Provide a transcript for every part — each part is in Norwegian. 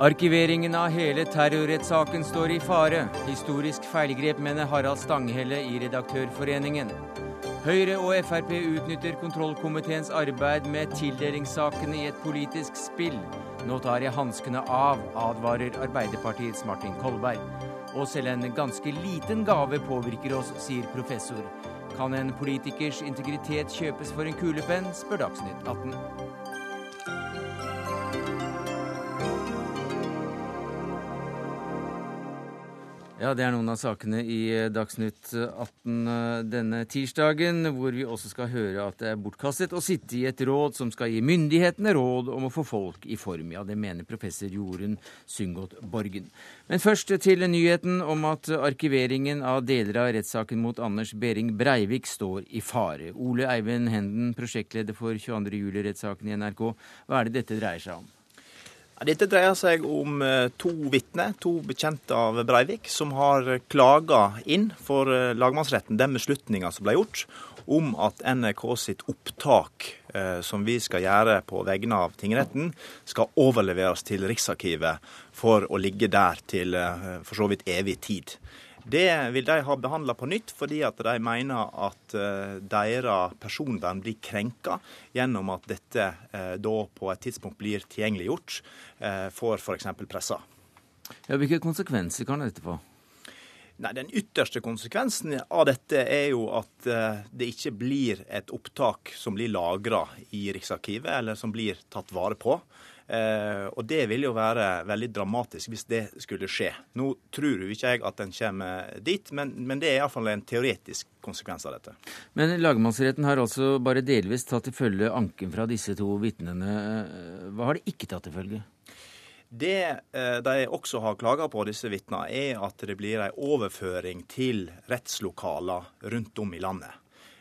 Arkiveringen av hele terrorrettssaken står i fare. Historisk feilgrep, mener Harald Stanghelle i Redaktørforeningen. Høyre og Frp utnytter kontrollkomiteens arbeid med tildelingssakene i et politisk spill. Nå tar jeg hanskene av, advarer Arbeiderpartiets Martin Kolberg. Og selv en ganske liten gave påvirker oss, sier professor. Kan en politikers integritet kjøpes for en kulepenn, spør Dagsnytt 18. Ja, Det er noen av sakene i eh, Dagsnytt 18 eh, denne tirsdagen, hvor vi også skal høre at det er bortkastet å sitte i et råd som skal gi myndighetene råd om å få folk i form. Ja, det mener professor Jorunn Syngot Borgen. Men først til nyheten om at arkiveringen av deler av rettssaken mot Anders Behring Breivik står i fare. Ole Eivind Henden, prosjektleder for 22. juli-rettssaken i NRK, hva er det dette dreier seg om? Dette dreier seg om eh, to vitner, to bekjente av Breivik, som har klaga inn for eh, lagmannsretten den beslutninga som ble gjort om at NRK sitt opptak, eh, som vi skal gjøre på vegne av tingretten, skal overleveres til Riksarkivet for å ligge der til for så vidt evig tid. Det vil de ha behandla på nytt, fordi at de mener at uh, deres personvern blir krenka gjennom at dette uh, da på et tidspunkt blir tilgjengeliggjort uh, for f.eks. pressa. Ja, hvilke konsekvenser kan dette få? Nei, Den ytterste konsekvensen av dette er jo at det ikke blir et opptak som blir lagra i Riksarkivet, eller som blir tatt vare på. Eh, og det vil jo være veldig dramatisk hvis det skulle skje. Nå tror jo ikke jeg at den kommer dit, men, men det er iallfall en teoretisk konsekvens av dette. Men lagmannsretten har altså bare delvis tatt til følge anken fra disse to vitnene. Hva har de ikke tatt til følge? Det eh, de også har klaga på, disse vitnene, er at det blir en overføring til rettslokaler rundt om i landet.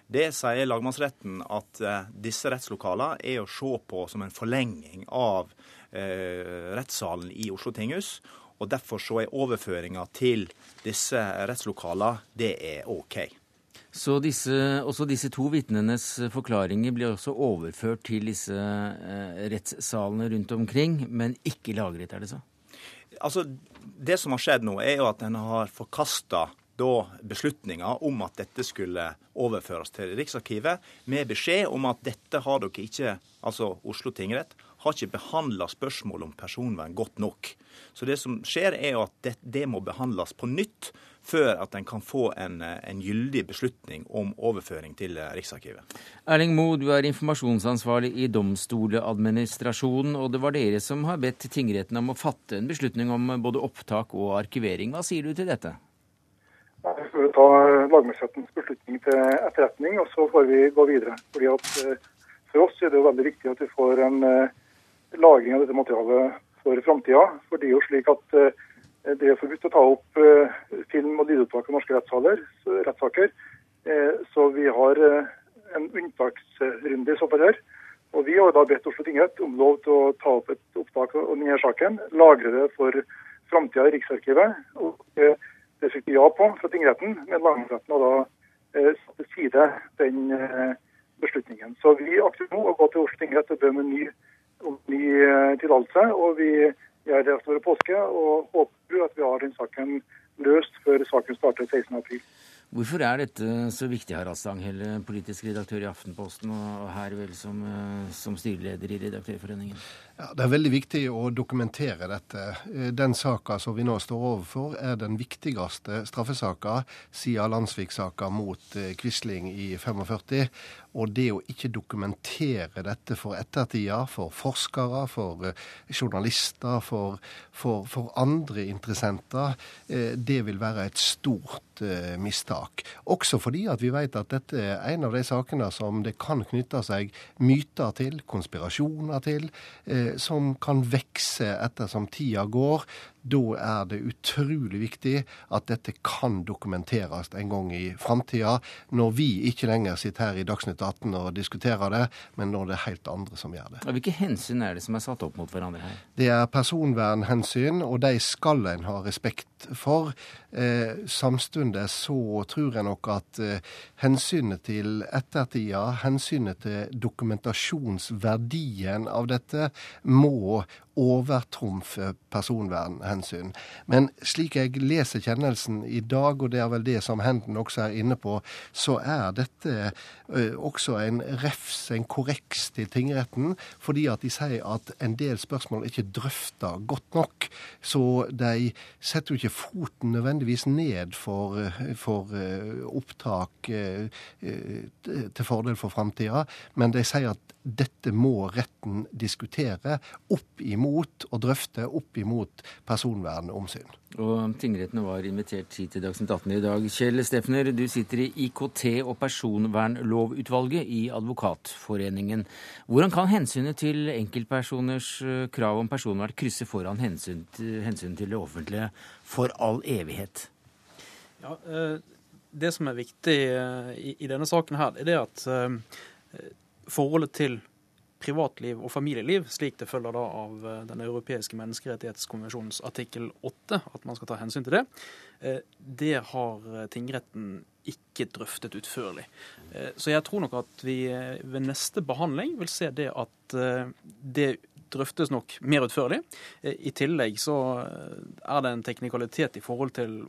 Det sier lagmannsretten at eh, disse rettslokalene er å se på som en forlenging av eh, rettssalen i Oslo tinghus. Og Derfor så er overføringa til disse rettslokalene det er OK. Så disse, også disse to vitnenes forklaringer blir også overført til disse eh, rettssalene rundt omkring, men ikke lagret, er det så? Altså, Det som har skjedd nå, er jo at en har forkasta da beslutninga om at dette skulle overføres til Riksarkivet, med beskjed om at dette har dere ikke, altså Oslo tingrett, har ikke behandla spørsmål om personvern godt nok. Så det som skjer, er at det, det må behandles på nytt før at en kan få en, en, gyldig beslutning om overføring til Riksarkivet. Erling Moe, du er informasjonsansvarlig i Domstoladministrasjonen, og det var dere som har bedt tingretten om å fatte en beslutning om både opptak og arkivering. Hva sier du til dette? Vi får ta lagmannsrettens beslutning til etterretning, og så får vi gå videre. Fordi at eh, For oss er det jo veldig viktig at vi får en eh, lagring av dette materialet for framtida. For det er jo slik at eh, det er forbudt å ta opp film- og lydopptak av norske rettssaker. Så vi har en unntaksrunde i så fall her. Og Vi har da bedt Oslo tingrett om lov til å ta opp et opptak av denne saken, lagre det for framtida i Riksarkivet. og det fikk vi ja på fra tingretten, men lagmannsretten har da eh, satt til side den eh, beslutningen. Så vi akter nå å gå til Oslo tingrett og be om en ny, ny eh, tillatelse. Og vi gjør det etter påske og håper at vi har den saken løst før saken starter 16.4. Hvorfor er dette så viktig, Harald Stanghelle, politisk redaktør i Aftenposten, og her vel som, eh, som styreleder i Redaktørforeningen? Ja, Det er veldig viktig å dokumentere dette. Eh, den saka som vi nå står overfor, er den viktigste straffesaka siden Landsvik-saka mot eh, Quisling i 45. Og det å ikke dokumentere dette for ettertida, for forskere, for journalister, for, for, for andre interessenter, det vil være et stort mistak. Også fordi at vi vet at dette er en av de sakene som det kan knytte seg myter til, konspirasjoner til, eh, som kan vekse ettersom tida går. Da er det utrolig viktig at dette kan dokumenteres en gang i framtida, når vi ikke lenger sitter her i Dagsnytt 18 og diskuterer det, men når det er helt andre som gjør det. Hvilke hensyn er det som er satt opp mot hverandre her? Det er personvernhensyn, og de skal en ha respekt for. Eh, samtidig så tror jeg nok at eh, hensynet til ettertida, hensynet til dokumentasjonsverdien av dette, må overtrumfe personvernhensyn. Men slik jeg leser kjennelsen i dag, og det er vel det som Henden også er inne på, så er dette også en refs, en korreks til tingretten, fordi at de sier at en del spørsmål ikke drøfter godt nok. Så de setter jo ikke foten nødvendigvis ned for, for opptak til fordel for framtida, men de sier at dette må retten diskutere opp imot og drøfte opp imot personvernomsyn. Og tingrettene var invitert hit til Dagsnytt 18 i dag. Kjell Steffner, du sitter i IKT- og personvernlovutvalget i Advokatforeningen. Hvordan kan hensynet til enkeltpersoners eh, krav om personvern krysse foran hensyn til, hensyn til det offentlige for all evighet? Ja, eh, Det som er viktig eh, i denne saken, her, er det at forholdet til privatliv og familieliv, slik det følger da av eh, Den europeiske menneskerettighetskonvensjonens artikkel 8, at man skal ta hensyn til det, eh, det har eh, tingretten ikke drøftet utførlig. Så jeg tror nok at vi ved neste behandling vil se det at det drøftes nok mer utførlig. I tillegg så er det en teknikalitet i forhold til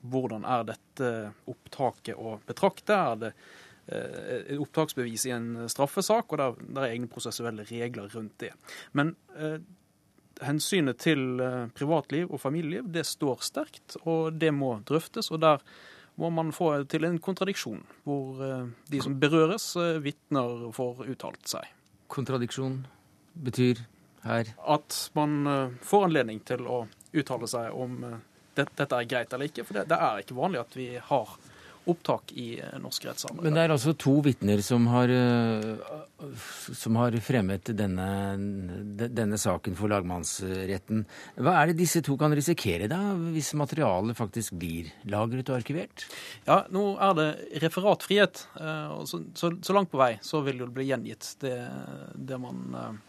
hvordan er dette opptaket å betrakte. Er det et eh, opptaksbevis i en straffesak, og der, der er egne prosessuelle regler rundt det. Men eh, hensynet til eh, privatliv og familieliv det står sterkt, og det må drøftes. og der må man få til en kontradiksjon, hvor de som berøres, vitner får uttalt seg. Kontradiksjon betyr her? At man får anledning til å uttale seg om dette er greit eller ikke. For det, det er ikke vanlig at vi har opptak i eh, norsk rettssamarbeid. Men det er altså to vitner som har, eh, som har fremmet denne, denne, saken for lagmannsretten. Hva er det disse to kan risikere da, hvis materialet faktisk blir lagret og arkivert? Ja, nå er det referatfrihet. Eh, og så, så, så langt på vei så vil det bli gjengitt det, det man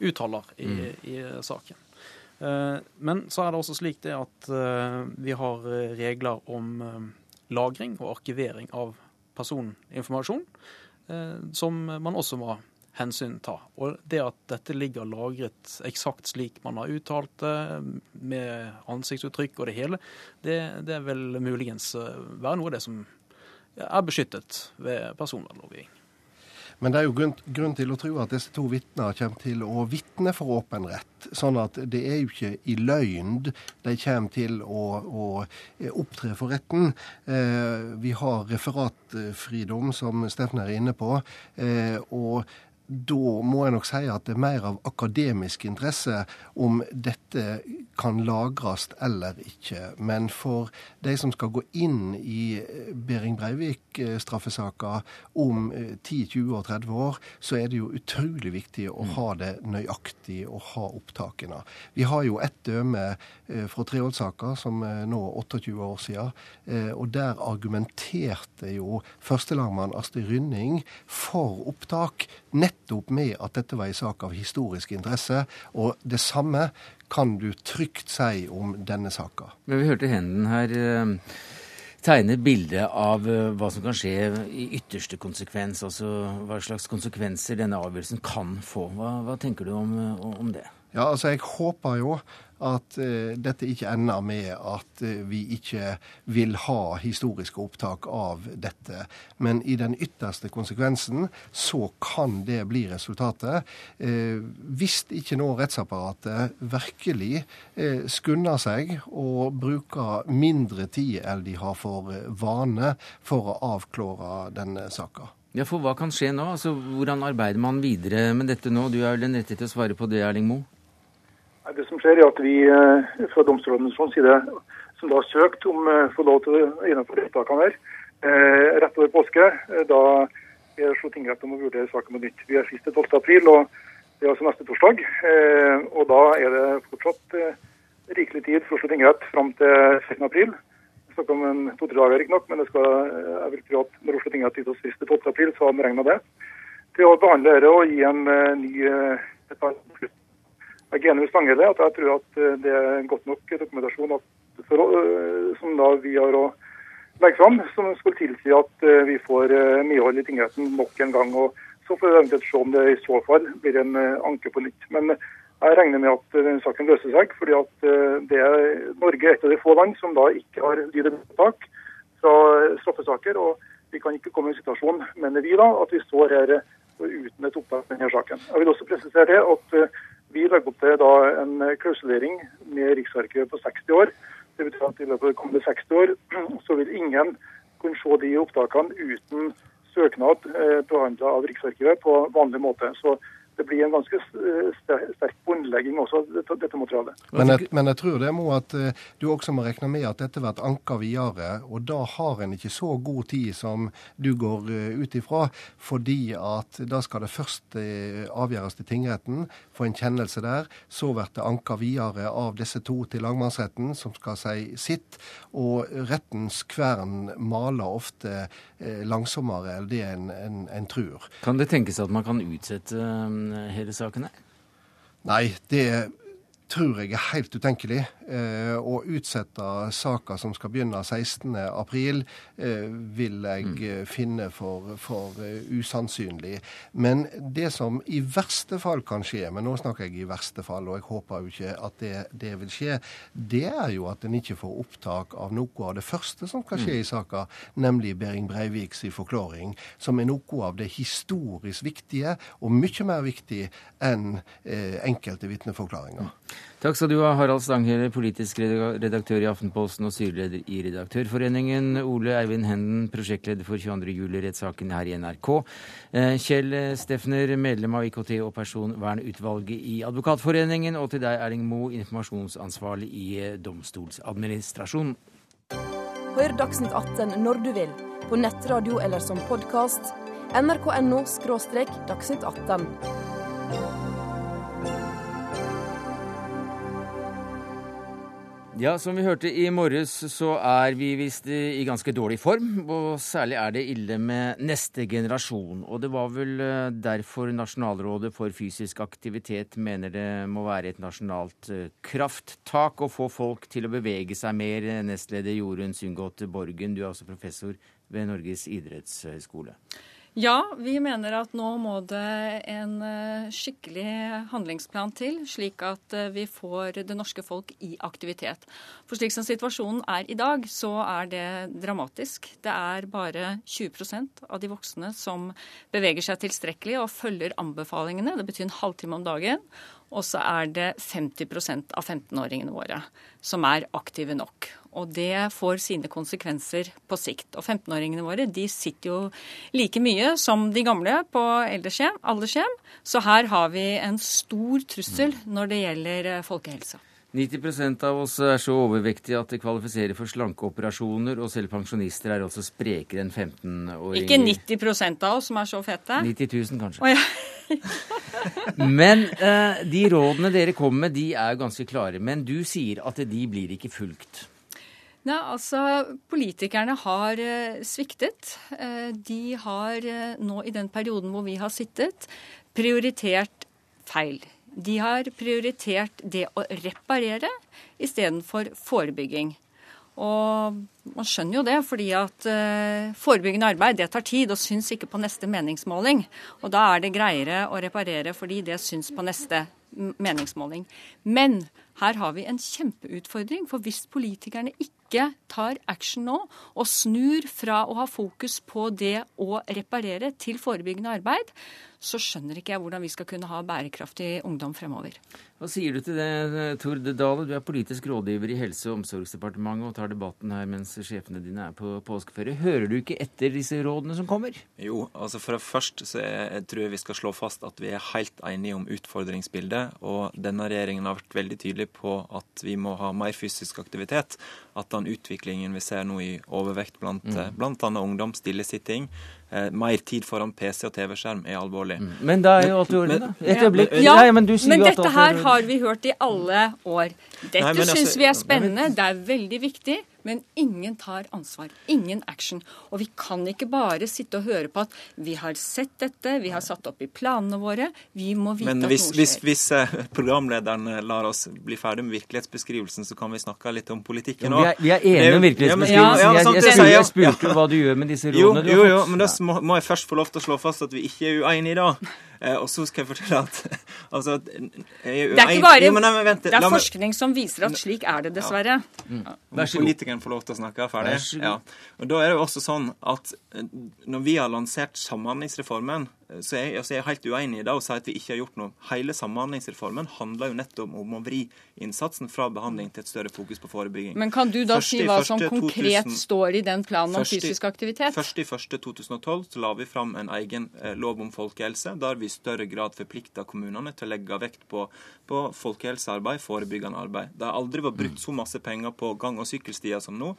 uttaler i, mm. i saken. Men så er det også slik det at vi har regler om lagring og arkivering av personinformasjon, eh, som man også må hensyn ta. Og det at dette ligger lagret eksakt slik man har uttalt det, med ansiktsuttrykk og det hele, det, det vil muligens eh, være noe av det som er beskyttet ved personvernlovgivning. Men det er jo grunn, grunn til å tro at disse to vitner kommer til å vitne for åpen rett. Sånn at det er jo ikke i løgn de kommer til å, å opptre for retten. Eh, vi har referatfridom, som Steffen er inne på. Eh, og da må jeg nok si at det er mer av akademisk interesse om dette kan lagres eller ikke. Men for de som skal gå inn i eh, Behring Breivik-straffesaka om 10, eh, 20 og 30 år, så er det jo utrolig viktig å ha det nøyaktig og ha opptakene. Vi har jo ett døme eh, fra Treholt-saka, som er nå 28 år siden. Og der argumenterte jo førstelagmann Astrid Rynning for opptak. Nettopp med at dette var en sak av historisk interesse. Og det samme kan du trygt si om denne saka. Vi hørte Henden her eh, tegne bildet av eh, hva som kan skje i ytterste konsekvens. Altså hva slags konsekvenser denne avgjørelsen kan få. Hva, hva tenker du om, eh, om det? Ja, altså Jeg håper jo at uh, dette ikke ender med at uh, vi ikke vil ha historiske opptak av dette. Men i den ytterste konsekvensen så kan det bli resultatet. Uh, hvis ikke nå rettsapparatet virkelig skunder seg og bruker mindre tid enn de har for vane for å avklare denne saka. Ja, for Hva kan skje nå? Altså, Hvordan arbeider man videre med dette nå? Du er vel den rette til å svare på det, Erling Moe? Det som skjer er at vi eh, fra domstolenes side, som da har søkt om å eh, få lov til gjennomføre rettstakene her, eh, rett over påske, da er Oslo tingrett om å vurdere saken på nytt. Vi er sist til 12. april, og det er altså neste torsdag. Og da er det fortsatt rikelig tid for Oslo tingrett fram til 16. april. Vi snakker om en to-tre dager, riktignok, men skal, jeg vil tro at når Oslo tingrett gitt oss sist til 12. april, så har de regna det. Til å behandle dette og gi en ny beslutning med Stanghelle at jeg tror at eh, det er godt nok dokumentasjon for, eh, som da vi har å legge fram, som skulle tilsi at eh, vi får medhold i tingretten nok en gang. og Så får vi eventuelt se om det i så fall blir en anke på nytt. Men Jeg regner med at saken løser seg, fordi at det er, Norge er et av de få land som da ikke har lyd- og bildeopptak fra straffesaker. og Vi kan ikke komme i en situasjon, mener vi da, at vi står her uten et opptak denne saken. Jeg vil også presisere det at vi legger opp til en klausulering med Riksarkivet på 60 år. Det betyr at i løpet av de kommende 60 år så vil ingen kunne se de opptakene uten søknad eh, behandla av Riksarkivet på vanlig måte. Så det blir en ganske sterk båndlegging også, dette, dette materialet. Men jeg, men jeg, tror det må at uh, du også må regne med at dette blir anka videre. Og da har en ikke så god tid som du går uh, ut ifra, fordi at da skal det først avgjøres til tingretten, få en kjennelse der. Så blir det anka videre av disse to til lagmannsretten, som skal si sitt. Og rettens kvern maler ofte langsommere enn det en, en, en tror. Kan det tenkes at man kan utsette hele saken her? Nei, det tror jeg er helt utenkelig. Eh, å utsette saka som skal begynne 16.4, eh, vil jeg mm. Eh, finne for, for usannsynlig. Men det som i verste fall kan skje, men nå snakker jeg i verste fall, og jeg håper jo ikke at det, det vil skje, det er jo at en ikke får opptak av noe av det første som skal skje mm. i saka, nemlig Behring Breiviks forklaring, som er noe av det historisk viktige, og mye mer viktig enn eh, enkelte vitneforklaringer. Takk skal du ha, Harald Stanghelle, politisk redaktør i Aftenposten og styreleder i Redaktørforeningen. Ole Eivind Henden, prosjektleder for 22. juli-rettssaken her i NRK. Eh, Kjell Steffner, medlem av IKT- og personvernutvalget i Advokatforeningen. Og til deg, Erling Moe, informasjonsansvarlig i eh, Domstoladministrasjonen. Hør Dagsnytt 18 når du vil, på nettradio eller som podkast. nrk.no – dagsnytt 18. Ja, som vi hørte i morges, så er vi visst i ganske dårlig form. Og særlig er det ille med neste generasjon. Og det var vel eh, derfor Nasjonalrådet for fysisk aktivitet mener det må være et nasjonalt eh, krafttak å få folk til å bevege seg mer. Nestleder Jorunn Sundgodt Borgen, du er også professor ved Norges idrettshøgskole. Ja, vi mener at nå må det en eh, skikkelig handlingsplan til, slik at eh, vi får det norske folk i aktivitet. For slik som situasjonen er i dag, så er det dramatisk. Det er bare 20% av de voksne som beveger seg tilstrekkelig og følger anbefalingene. Det betyr en halvtime om dagen. Og så er det 50% av 15-åringene våre som er aktive nok. Og det får sine konsekvenser på sikt. Og 15-åringene våre de sitter jo like mye som de gamle på aldershjem. Så her har vi en stor trussel når det gjelder folkehelsa. 90% av oss er så overvektige at det kvalifiserer for slankeoperasjoner, og selv pensjonister er også sprekere enn 15-åringer. Ikke 90% av oss som er så fete? 90 000, kanskje. Oh, ja. men eh, de rådene dere kommer med, de er ganske klare. Men du sier at de blir ikke fulgt. Nei, altså Politikerne har eh, sviktet. Eh, de har eh, nå i den perioden hvor vi har sittet, prioritert feil. De har prioritert det å reparere istedenfor forebygging. Og man skjønner jo det, fordi at forebyggende arbeid det tar tid og syns ikke på neste meningsmåling. Og da er det greiere å reparere fordi det syns på neste meningsmåling. Men her har vi en kjempeutfordring, for hvis politikerne ikke tar action nå og snur fra å ha fokus på det å reparere til forebyggende arbeid, så skjønner ikke jeg hvordan vi skal kunne ha bærekraftig ungdom fremover. Hva sier du til det, Tord Dale? Du er politisk rådgiver i Helse- og omsorgsdepartementet og tar debatten her mens sjefene dine er på påskeferie. Hører du ikke etter disse rådene som kommer? Jo, altså for det første så jeg tror jeg vi skal slå fast at vi er helt enige om utfordringsbildet. Og denne regjeringen har vært veldig tydelig på at vi må ha mer fysisk aktivitet. At den utviklingen vi ser nå i overvekt blant mm. bl.a. ungdom, stillesitting, eh, mer tid foran PC og TV-skjerm er alvorlig. Mm. Men da er jo alt i orden, da. Et øyeblikk. Ja, ja, men, men dette her har vi hørt i alle år. Dette altså, vi er spennende. Det er veldig viktig. Men ingen tar ansvar. Ingen action. Og vi kan ikke bare sitte og høre på at vi har sett dette, vi har satt opp i planene våre, vi må vite Men hvis, at noe skjer. Hvis, hvis eh, programlederen eh, lar oss bli ferdig med virkelighetsbeskrivelsen, så kan vi snakke litt om politikken òg. Ja, vi, er, er enige om virkelighetsbeskrivelsen. Ja, ja, jeg, jeg, jeg, jeg, spurte jo hva du gjør med disse rådene. Jo, jo, jo, men da må, må jeg først få lov til å slå fast at vi ikke er uenige i dag. Eh, og så skal jeg fortelle at, Altså, det er ikke bare jo, nei, vent, Det er forskning som viser at slik er det, dessverre. Ja. Mm. Vær så god. Politikeren får lov til å snakke ferdig. Ja. Og Da er det jo også sånn at eh, når vi har lansert Samhandlingsreformen, så jeg, altså jeg er helt uenig i det å si at vi ikke har gjort noe. Hele Samhandlingsreformen handler jo nettopp om å vri innsatsen fra behandling til et større fokus på forebygging. Men kan du da første, si hva som konkret 2000, står i den planen om fysisk aktivitet? Først i første 2012 så la vi fram en egen eh, lov om folkehelse, der vi i større grad forplikta kommunene til å legge vekt på, på folkehelsearbeid, forebyggende arbeid. Det har aldri vært brukt så masse penger på gang- og sykkelstier som nå.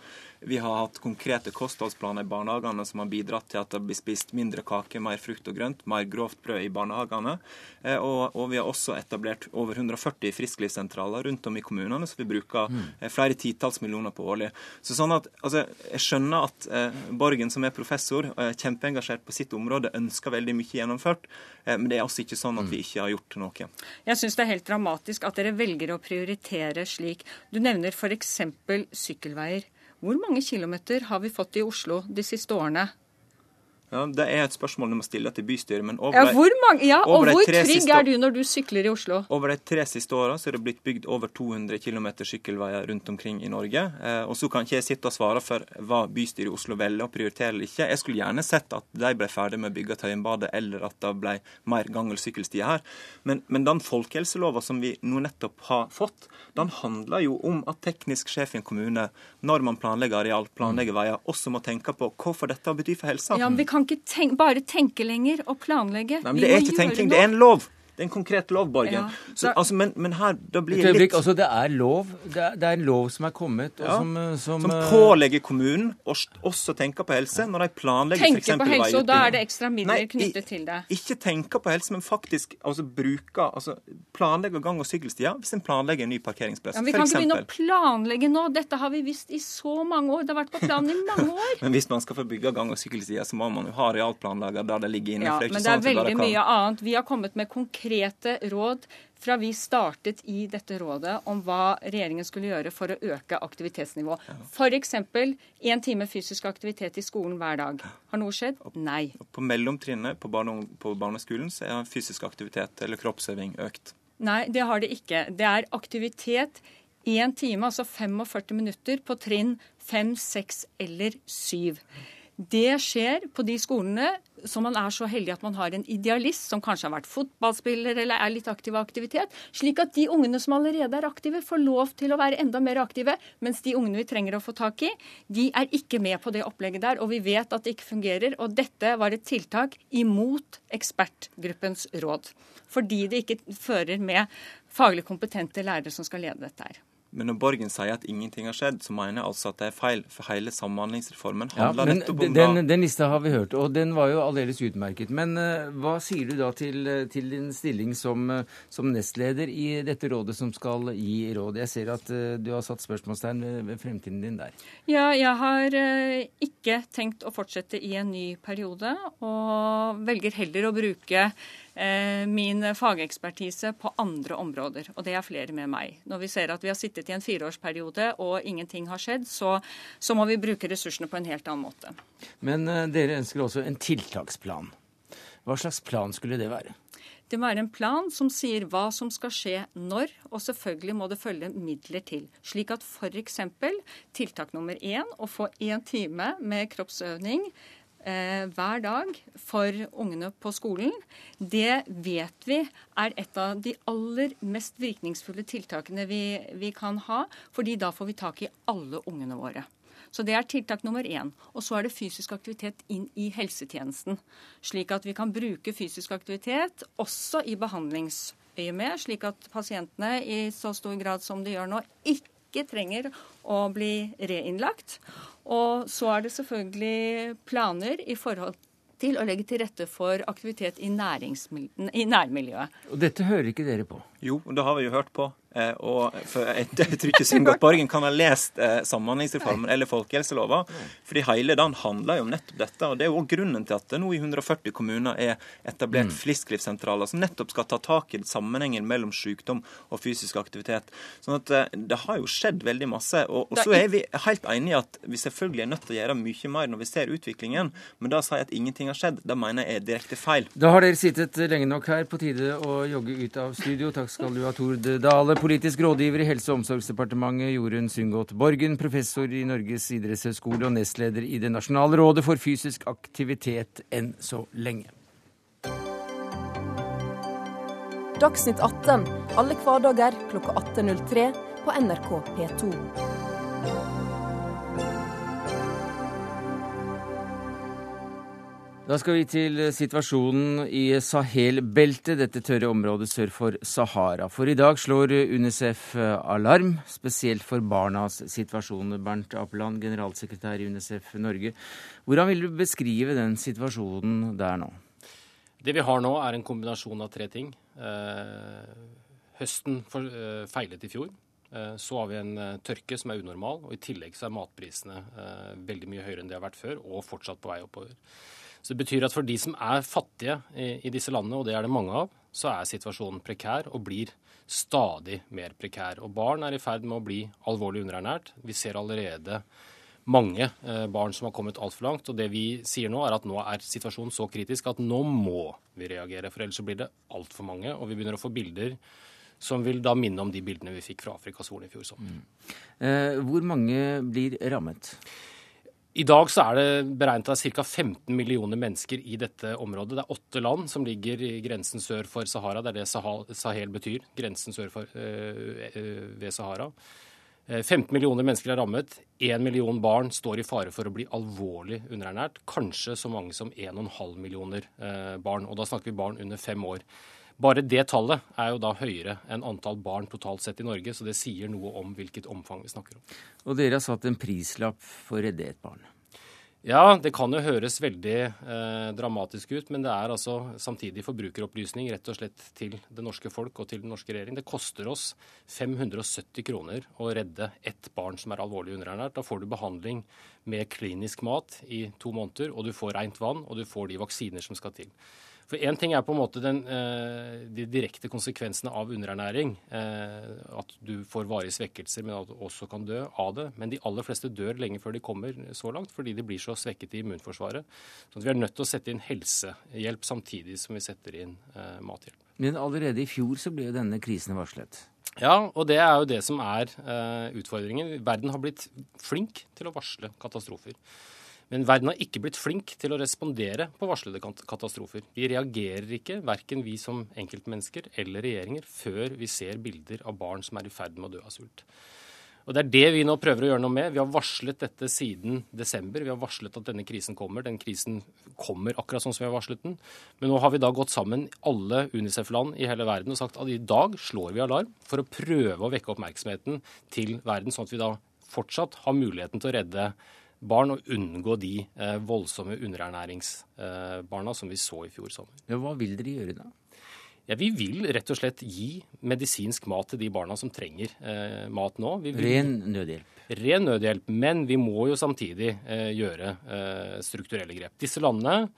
Vi har hatt konkrete kostholdsplaner i barnehagene som har bidratt til at det blir spist mindre kake, mer frukt og grønt mer grovt brød i barnehagene. Eh, og, og vi har også etablert over 140 frisklivssentraler rundt om i kommunene, så vi bruker mm. eh, flere titalls millioner på årlig. Så sånn at, altså, Jeg skjønner at eh, Borgen, som er professor og er kjempeengasjert på sitt område, ønsker veldig mye gjennomført, eh, men det er altså ikke sånn at vi mm. ikke har gjort noe. Jeg syns det er helt dramatisk at dere velger å prioritere slik. Du nevner f.eks. sykkelveier. Hvor mange kilometer har vi fått i Oslo de siste årene Det er et spørsmål du må stille til bystyret. men over ja, hvor mange, ja, Og hvor trygg er du når du sykler i Oslo? Over de tre siste åra er det blitt bygd over 200 km sykkelveier rundt omkring i Norge. Eh, og Så kan ikke jeg sitte og svare for hva bystyret i Oslo velger å prioritere eller ikke. Jeg skulle gjerne sett at de ble ferdig med å bygge Tøyenbadet, eller at det ble mer gang- og sykkelstier her. Men, men den folkehelselova som vi nå nettopp har fått, den handler jo om at teknisk sjef i en kommune, når man planlegger areal, planlegger veier, også må tenke på hva får dette betyr for helsa. Ja, men vi kan ikke tenk, bare tenke lenger og planlegge. Nei, men Det er ikke tenking, det er en lov. Det er en konkret lov, Borgen. Ja. Så, altså, men, men, her da blir det litt altså, Det er lov. Det er, det er, en lov som er kommet, og ja. som, eh, som, som eh, pålegger kommunen å også tenke på helse når de planlegger f.eks. Tenke på helse, og da er det ekstra midler Nei, knyttet til det. Ikke tenke på helse, men faktisk altså, bruke altså, Planlegge gang- og sykkelstier hvis en planlegger en ny parkeringsplass. Ja, vi kan ikke begynne å planlegge nå. Dette har vi visst i så mange år. Det har vært på planen i mange år. men hvis man skal få bygge gang- og sykkelstier, så må man jo ha realplanlegger der det ligger inne. Ja, men det er sånn veldig mye annet. Vi har kommet med konkrete råd råd fra vi startet i dette rådet om hva regjeringen skulle gjøre for å øke aktivitetsnivået. F.eks. én time fysisk aktivitet i skolen hver dag. Har noe skjedd? Nei. På mellomtrinnet på, barne på barneskolen så er fysisk aktivitet eller kroppsøving økt. Nei, det har det ikke. Det er aktivitet én time, altså 45 minutter, på trinn 5, 6 eller 7. Det skjer på de skolene som man er så heldig at man har en idealist som kanskje har vært fotballspiller eller er litt aktiv i aktivitet, slik at de ungene som allerede er aktive, får lov til å være enda mer aktive, mens de ungene vi trenger å få tak i, de er ikke med på det opplegget der. Og vi vet at det ikke fungerer. Og dette var et tiltak imot ekspertgruppens råd. Fordi det ikke fører med faglig kompetente lærere som skal lede dette her. Men når Borgen sier at ingenting har skjedd, så mener jeg altså at det er feil. For hele Samhandlingsreformen handler ja, nettopp om den, den lista har vi hørt, og den var jo aldeles utmerket. Men uh, hva sier du da til, til din stilling som, uh, som, nestleder i dette rådet som skal gi råd? Jeg ser at uh, du har satt spørsmålstegn ved, ved, fremtiden din der. Ja, jeg har ikke tenkt å fortsette i en ny periode, og velger heller å bruke Eh, min fagekspertise på andre områder. Og det er flere med meg. Når vi ser at vi har sittet i en fireårsperiode og ingenting har skjedd, så, så må vi bruke ressursene på en helt annen måte. Men uh, dere ønsker også en tiltaksplan. Hva slags plan skulle det være? Det må være en plan som sier hva som skal skje når, og selvfølgelig må det følge midler til. Slik at f.eks. tiltak nummer én, å få én time med kroppsøvning eh, hver dag for ungene på skolen, det vet vi er et av de aller mest virkningsfulle tiltakene vi, vi kan ha. fordi da får vi tak i alle ungene våre. Så det er tiltak nummer én. Og så er det fysisk aktivitet inn i helsetjenesten. Slik at vi kan bruke fysisk aktivitet også i behandlingsøyemed, slik at pasientene i så stor grad som de gjør nå, ikke trenger å bli reinnlagt. Og så er det selvfølgelig planer i forhold til å legge til rette for aktivitet i, i nærmiljøet. Og dette hører ikke dere på? Jo, det har vi jo hørt på. Eh, og jeg, tror ikke Sundgodt Borgen kan ha lest eh, Samhandlingsreformen eller folkehelselova, fordi hele den handler jo om nettopp dette. og Det er jo grunnen til at det nå i 140 kommuner er etablert mm. frisklivssentraler som nettopp skal ta tak i sammenhengen mellom sykdom og fysisk aktivitet. Sånn at eh, Det har jo skjedd veldig masse. Og, og så er vi helt enige i at vi selvfølgelig er nødt til å gjøre mye mer når vi ser utviklingen, men da sier jeg at ingenting har skjedd. Det mener jeg er direkte feil. Da har dere sittet lenge nok her. På tide å jogge ut av studio. Takk skal du ha, Tord Dale, politisk rådgiver i Helse- og omsorgsdepartementet, Jorunn Sundgodt Borgen, professor i Norges idrettshøgskole og nestleder i Det nasjonale rådet for fysisk aktivitet enn så lenge. Dagsnytt 18 alle hverdager klokka 18.03 på NRK P2. Da skal vi til situasjonen i Sahel-beltet, dette tørre området sør for Sahara. For i dag slår UNICEF alarm, spesielt for barnas situasjon. Bernt Apeland, generalsekretær i UNICEF Norge. Hvordan vil du beskrive den situasjonen der nå? Det vi har nå, er en kombinasjon av tre ting. Eh, høsten eh, feilet i fjor. Eh, så har vi en eh, tørke som er unormal, og i tillegg så er matprisene eh, veldig mye høyere enn de har vært før, og fortsatt på vei oppover. Så Det betyr at for de som er fattige i, i disse landene, og det er det mange av, så er situasjonen prekær og blir stadig mer prekær. Og barn er i ferd med å bli alvorlig underernært. Vi ser allerede mange eh, barn som har kommet altfor langt. Og det vi sier nå, er at nå er situasjonen så kritisk at nå må vi reagere. For ellers så blir det altfor mange, og vi begynner å få bilder som vil da minne om de bildene vi fikk fra Afrikas Horn i fjor sommer. Mm. Eh, hvor mange blir rammet? I dag så er det beregnet av ca. 15 millioner mennesker i dette området. Det er åtte land som ligger i grensen sør for Sahara. Det er det Sahel betyr. Grensen sør for, øh, ved Sahara. 15 millioner mennesker er rammet. 1 million barn står i fare for å bli alvorlig underernært. Kanskje så mange som 1,5 millioner barn. Og da snakker vi barn under fem år. Bare det tallet er jo da høyere enn antall barn totalt sett i Norge, så det sier noe om hvilket omfang vi snakker om. Og dere har satt en prislapp for å redde et barn? Ja, det kan jo høres veldig eh, dramatisk ut, men det er altså samtidig forbrukeropplysning rett og slett til det norske folk og til den norske regjering. Det koster oss 570 kroner å redde ett barn som er alvorlig underernært. Da får du behandling med klinisk mat i to måneder, og du får rent vann, og du får de vaksiner som skal til. For Én ting er på en måte den, eh, de direkte konsekvensene av underernæring. Eh, at du får varige svekkelser, men at du også kan dø av det. Men de aller fleste dør lenge før de kommer så langt, fordi de blir så svekket i immunforsvaret. Så vi er nødt til å sette inn helsehjelp samtidig som vi setter inn eh, mathjelp. Men allerede i fjor så ble jo denne krisen varslet. Ja, og det er jo det som er utfordringen. Verden har blitt flink til å varsle katastrofer. Men verden har ikke blitt flink til å respondere på varslede katastrofer. Vi reagerer ikke, verken vi som enkeltmennesker eller regjeringer, før vi ser bilder av barn som er i ferd med å dø av sult. Og Det er det vi nå prøver å gjøre noe med. Vi har varslet dette siden desember. Vi har varslet at denne krisen kommer. Den krisen kommer akkurat sånn som vi har varslet den. Men nå har vi da gått sammen, alle Unicef-land i hele verden, og sagt at i dag slår vi alarm for å prøve å vekke oppmerksomheten til verden, sånn at vi da fortsatt har muligheten til å redde barn og unngå de eh, voldsomme underernæringsbarna som vi så i fjor sommer. Ja, hva vil dere gjøre da? Ja, Vi vil rett og slett gi medisinsk mat til de barna som trenger eh, mat nå. Vil, ren nødhjelp? Ren nødhjelp, men vi må jo samtidig eh, gjøre eh, strukturelle grep. Disse landene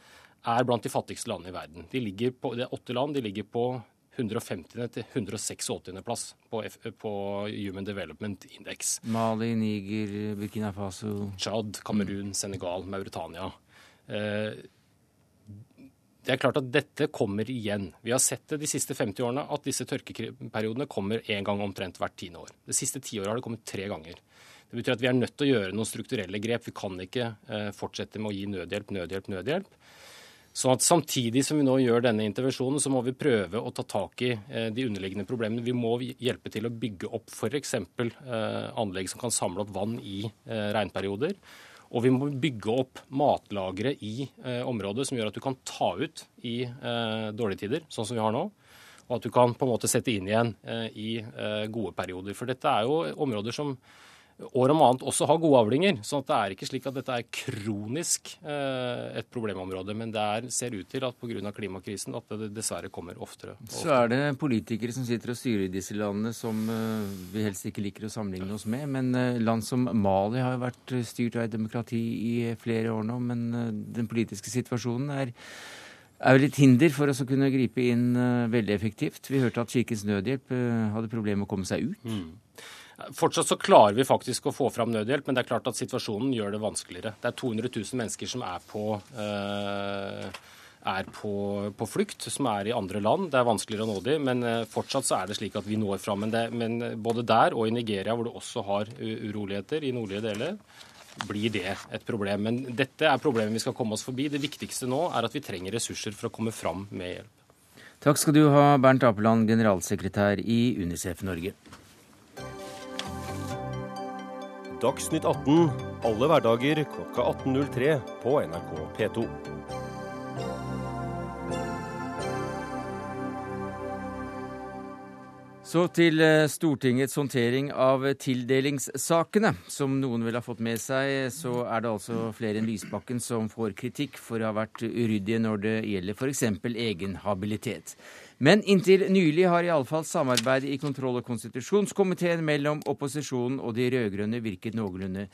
er blant de fattigste landene i verden. De ligger på, det er åtte land, de ligger på 150. til 186. plass på, F på Human Development Index. Mali, Niger, Burkina Faso Tsjad, Kamerun, Senegal, Mauritania. Eh, det er klart at dette kommer igjen. Vi har sett det de siste 50 årene at disse tørkeperiodene kommer én gang omtrent hvert tiende år. Det siste tiåret har det kommet tre ganger. Det betyr at vi er nødt til å gjøre noen strukturelle grep. Vi kan ikke eh, fortsette med å gi nødhjelp, nødhjelp, nødhjelp. Sånn at Samtidig som vi nå gjør denne intervensjonen, så må vi prøve å ta tak i eh, de underliggende problemene. Vi må hjelpe til å bygge opp f.eks. Eh, anlegg som kan samle opp vann i eh, regnperioder. Og vi må bygge opp matlagre i området som gjør at du kan ta ut i dårlige tider, sånn som vi har nå. Og at du kan på en måte sette inn igjen i gode perioder. For dette er jo områder som år om annet også har gode avlinger. Så det er ikke slik at dette er kronisk eh, et problemområde. Men det er, ser ut til at pga. klimakrisen at det dessverre kommer oftere. oftere. Så er det politikere som sitter og styrer i disse landene som eh, vi helst ikke liker å sammenligne oss med. Men eh, land som Mali har jo vært styrt av et demokrati i flere år nå. Men den politiske situasjonen er er jo litt hinder for oss å kunne gripe inn veldig effektivt. Vi hørte at Kirkens Nødhjelp hadde problemer med å komme seg ut. Mm. Fortsatt så klarer vi faktisk å få fram nødhjelp, men det er klart at situasjonen gjør det vanskeligere. Det er 200 000 mennesker som er på eh, er på, på, flukt, som er i andre land. Det er vanskeligere å nå dem, men fortsatt så er det slik at vi når fram. Men, det, men både der og i Nigeria, hvor du også har uroligheter i nordlige deler, blir det et problem. Men dette er problemet vi skal komme oss forbi. Det viktigste nå er at vi trenger ressurser for å komme fram med hjelp. Takk skal du ha, Bernt Apeland, generalsekretær i Unicef Norge. Dagsnytt 18 alle hverdager klokka 18.03 på NRK P2. Så til eh, Stortingets håndtering av tildelingssakene. Som noen vil ha fått med seg, så er det altså flere enn Lysbakken som får kritikk for å ha vært uryddige når det gjelder f.eks. egen habilitet. Men inntil nylig har iallfall samarbeidet i kontroll- og konstitusjonskomiteen mellom opposisjonen og de rød-grønne virket noenlunde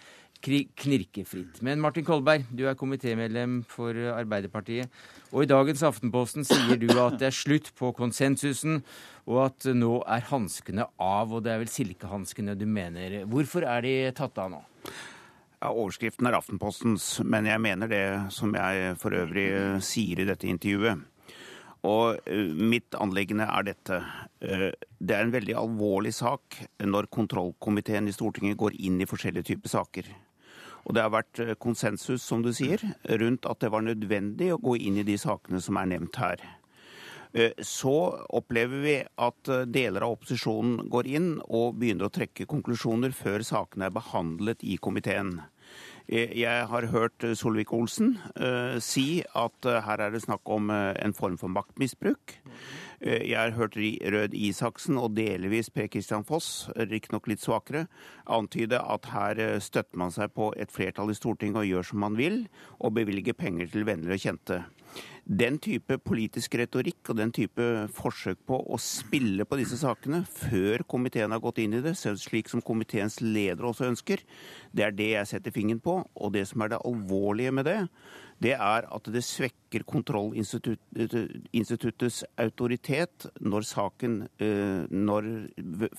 knirkefritt. Men Martin Kolberg, du er komitémedlem for Arbeiderpartiet. Og i dagens Aftenposten sier du at det er slutt på konsensusen, og at nå er hanskene av. Og det er vel silkehanskene du mener. Hvorfor er de tatt av nå? Ja, Overskriften er Aftenpostens, men jeg mener det som jeg for øvrig sier i dette intervjuet. Og mitt anliggende er dette. Det er en veldig alvorlig sak når kontrollkomiteen i Stortinget går inn i forskjellige typer saker. Og det har vært konsensus, som du sier, rundt at det var nødvendig å gå inn i de sakene som er nevnt her. Så opplever vi at deler av opposisjonen går inn og begynner å trekke konklusjoner før sakene er behandlet i komiteen. Jeg har hørt Solvik-Olsen si at her er det snakk om en form for maktmisbruk. Jeg har hørt Rød Isaksen og delvis Per Christian Foss, riktignok litt svakere, antyde at her støtter man seg på et flertall i Stortinget og gjør som man vil, og bevilger penger til venner og kjente. Den type politisk retorikk og den type forsøk på å spille på disse sakene før komiteen har gått inn i det, slik som komiteens leder også ønsker, det er det jeg setter fingeren på. Og det som er det alvorlige med det, det er at det svekker kontrollinstituttets autoritet når saken når,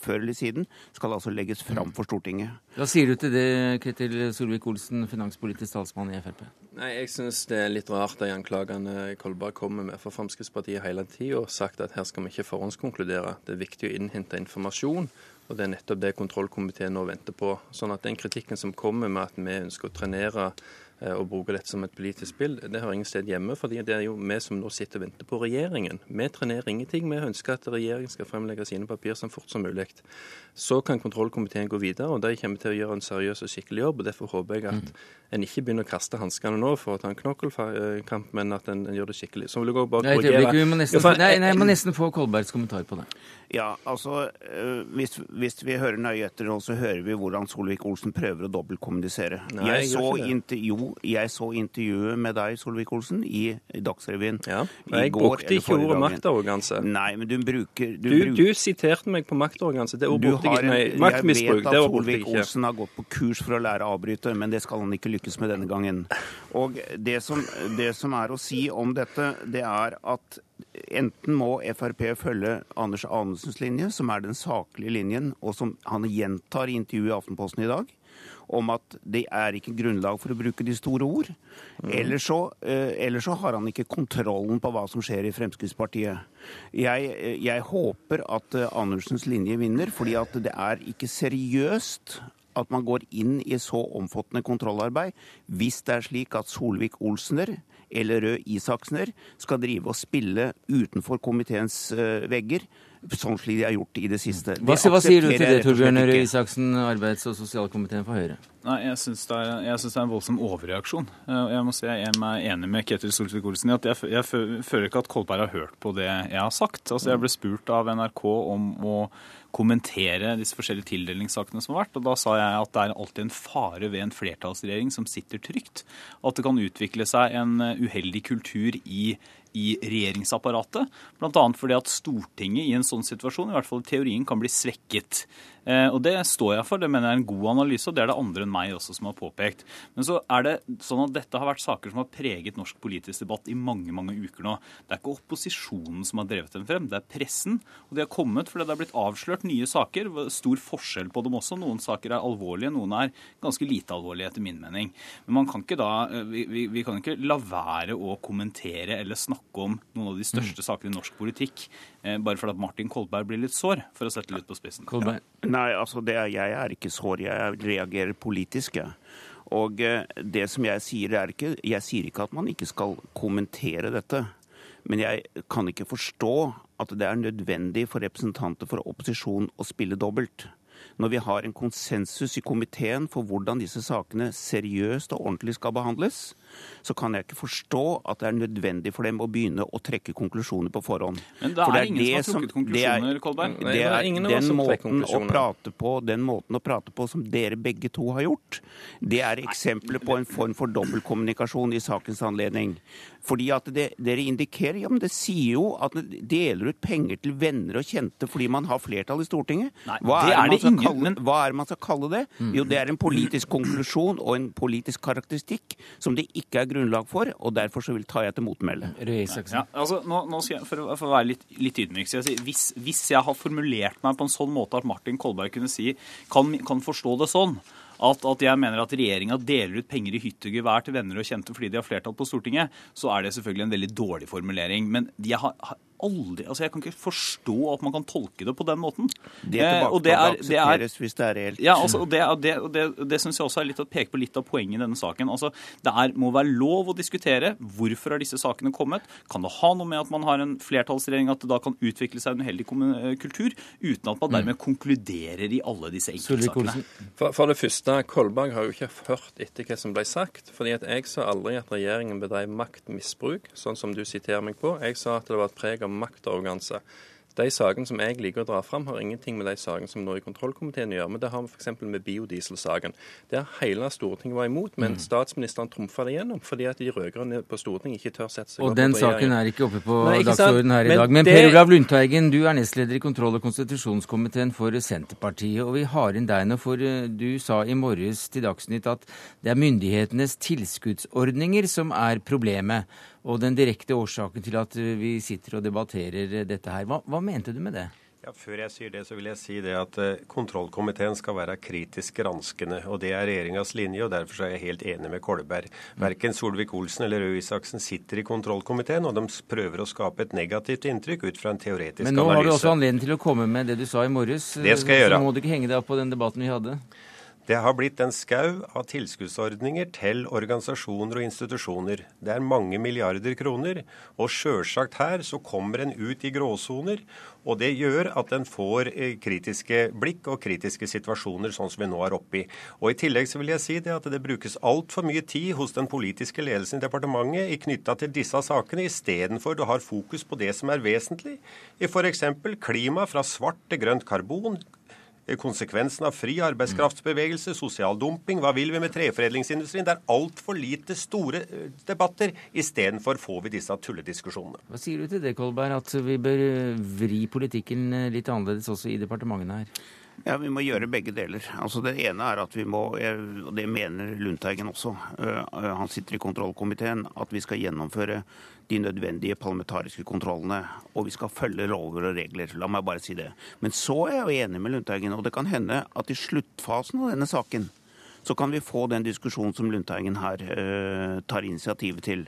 før eller siden skal altså legges fram for Stortinget. Hva sier du til det, Ketil Solvik-Olsen, finanspolitisk talsmann i Frp? Nei, Jeg syns det er litt rart de anklagene Kolberg kommer med for Fremskrittspartiet hele tida, og sagt at her skal vi ikke forhåndskonkludere. Det er viktig å innhente informasjon. Og Det er nettopp det kontrollkomiteen nå venter på. Sånn at Den kritikken som kommer med at vi ønsker å trenere og bruke dette som et politisk spill, det har ingen sted hjemme. fordi det er jo vi som nå sitter og venter på regjeringen. Vi trenerer ingenting. Vi ønsker at regjeringen skal fremlegge sine papirer så fort som mulig. Så kan kontrollkomiteen gå videre, og de kommer til å gjøre en seriøs og skikkelig jobb. og Derfor håper jeg at en ikke begynner å kaste hanskene nå for å ta en knokkelkamp, men at en, gjør det skikkelig. Så vil jeg også bare nei, korrigere. Vi må nesten, nei, nei, jeg må nesten få Kolbergs kommentar på det. Ja, altså, hvis, hvis vi hører nøye etter nå, så hører vi hvordan Solvik-Olsen prøver å dobbeltkommunisere. Jeg, jeg så gjør jeg så intervjuet med deg, Solvik-Olsen, i Dagsrevyen. Ja, i jeg brukte ikke ordet maktarroganse. Nei, men du bruker Du, bruk- du siterte meg på maktarroganse. Det ordet Du brukte jeg har ikke. Nei, Jeg maktmisbruk. vet Det at. Solvik-Olsen har gått på kurs for å lære å avbryte, men det skal han ikke lykkes med denne gangen. Og det som, det som er å si om dette, det er at enten må Frp følge Anders Anundsens linje, som er den saklige linjen, og som han gjentar i intervjuet i Aftenposten i dag, om at det er ikke grunnlag for å bruke de store ord. Eller så, eh, eller så har han ikke kontrollen på hva som skjer i Fremskrittspartiet. Jeg, eh, jeg håper at Andersens linje vinner, fordi at det er ikke seriøst at man går inn i så omfattende kontrollarbeid hvis det er slik at Solvik-Olsener eller Røe Isaksener skal drive og spille utenfor komiteens eh, vegger sånn slik de har gjort i det siste. Hva, hva sier du til det, Torbjørn Røe. Isaksen, arbeids- og sosialkomiteen for Høyre? Nei, Jeg syns det, synes det er en voldsom overreaksjon. Eh, Jeg må si jeg er meg enig med Ketil Solvik-Olsen i at jeg, jeg føler ikke at Kolberg har hørt på det jeg har sagt. Altså Jeg ble spurt av NRK om å kommentere disse forskjellige tildelingssakene som har vært. og Da sa jeg at det er alltid en fare ved en flertallsregjering som sitter trygt. At det kan utvikle seg en eh, uheldig kultur i i regjeringsapparatet. Bl.a. fordi at Stortinget i en sånn situasjon i hvert fall i teorien kan bli svekket. Eh, og Det står jeg for, det mener jeg er en god analyse, og det er det andre enn meg også som har påpekt. Men så er det sånn at dette har vært saker som har preget norsk politisk debatt i mange mange uker nå. Det er ikke opposisjonen som har drevet dem frem, det er pressen. Og de har kommet fordi det har blitt avslørt nye saker. Stor forskjell på dem også. Noen saker er alvorlige, noen er ganske lite alvorlige etter min mening. Men man kan ikke da, eh, vi, vi, vi kan ikke la være å kommentere eller snakke om noen av de største sakene i norsk politikk eh, bare fordi at Martin Kolberg blir litt sår, for å sette det litt på spissen. Nei, altså det er, jeg er ikke sår. Jeg reagerer politisk, jeg. Og eh, det som jeg sier, er ikke Jeg sier ikke at man ikke skal kommentere dette. Men jeg kan ikke forstå at det er nødvendig for representanter for opposisjonen å spille dobbelt. Når vi har en konsensus i komiteen for hvordan disse sakene seriøst og ordentlig skal behandles, så kan jeg ikke forstå at det er nødvendig for dem å begynne å trekke konklusjoner på forhånd. Men det For er ingen som har trukket konklusjoner, Kolberg. Det er, det er er ingen den måten å prate på, den måten å prate på som dere begge to har gjort, det er eksempler på en form for dobbeltkommunikasjon i sakens anledning. Fordi at det, dere indikerer, ja, men det sier jo at dere deler ut penger til venner og kjente fordi man har flertall i Stortinget. Nei, hva, det er er det skal kalle, men hva er det man skal kalle det? Jo, det er en politisk konklusjon og en politisk karakteristikk som det ikke er grunnlag for, og derfor så vil ta jeg til motmæle. Ja, altså, nå, nå skal jeg, for, for å være litt, litt ydmyk, skal jeg si, hvis, hvis jeg har formulert meg på en sånn måte at Martin Kolberg kunne si, kan, kan forstå det sånn, at, at jeg mener at regjeringa deler ut penger i hytt og gevær til venner og kjente fordi de har flertall på Stortinget, så er det selvfølgelig en veldig dårlig formulering. Men jeg har aldri Altså, jeg kan ikke forstå at man kan tolke det på den måten. Det Eh, tilbake og det er- det er- hvis det er reelt. ja, altså, og det, det, det, det syns jeg også er litt å peke på litt av poenget i denne saken. Altså, det er, må være lov å diskutere hvorfor har disse sakene kommet. Kan det ha noe med at man har en flertallsregjering at det da kan utvikle seg en uheldig eh, kultur, uten at man dermed konkluderer i alle disse enkeltsakene? For, for det første, Kolberg har jo ikke hørt etter hva som ble sagt. fordi at Jeg sa aldri at regjeringen bedrev maktmisbruk, sånn som du siterer meg på. Jeg sa at det var et preg av maktarroganse. De sakene som jeg liker å dra fram, har ingenting med de sakene som nå i kontrollkomiteen gjør. Men det har vi f.eks. med biodieselsaken. Der hele Stortinget var imot, men Mm. statsministeren trumfa det gjennom fordi at de rød-grønne på Stortinget ikke tør sette seg Og opp den saken er ikke oppe på Nei, ikke dagsordenen her i Men dag. Men det- Per Olav Lundteigen, du er nestleder i kontroll- og konstitusjonskomiteen for Senterpartiet. Og vi har inn deg nå, for eh, du sa i morges til Dagsnytt at det er myndighetenes tilskuddsordninger som er problemet. Og den direkte årsaken til at eh, vi sitter og debatterer eh, dette her. Hva, hva mente du med det? Ja, Før jeg sier det, så vil jeg si det at eh, kontrollkomiteen skal være kritisk granskende. og Det er regjeringas linje, og derfor er jeg helt enig med Kolberg. Verken Solvik-Olsen eller Røe Isaksen sitter i kontrollkomiteen, og de prøver å skape et negativt inntrykk ut fra en teoretisk analyse. Men nå har du også anledning til å komme med det du sa i morges. Det skal jeg gjøre. Så må du ikke henge deg opp på den debatten vi hadde. Det har blitt en skau av tilskuddsordninger til organisasjoner og institusjoner. Det er mange milliarder kroner. Og sjølsagt her så kommer en ut i gråsoner. Og det gjør at en får eh, kritiske blikk og kritiske situasjoner, sånn som vi nå er oppe i. Og i tillegg så vil jeg si det at det brukes altfor mye tid hos den politiske ledelsen i departementet i knytta til disse sakene, istedenfor du har fokus på det som er vesentlig. I f.eks. klima fra svart til grønt karbon. Konsekvensen av fri arbeidskraftsbevegelse, sosial dumping, hva vil vi med treforedlingsindustrien? Det er altfor lite store eh, debatter. Istedenfor får vi disse tullediskusjonene. Hva sier du til det, Kolberg, at vi bør eh, vri politikken eh, litt annerledes også i departementene her? Ja, Vi må gjøre begge deler. Altså Det ene er at vi må, og det mener Lundteigen også, han sitter i kontrollkomiteen, at vi skal gjennomføre de nødvendige parlamentariske kontrollene. Og vi skal følge lover og regler. La meg bare si det. Men så er jeg jo enig med Lundteigen, og det kan hende at i sluttfasen av denne saken så kan vi få den diskusjonen som Lundteigen her uh, tar initiativet til.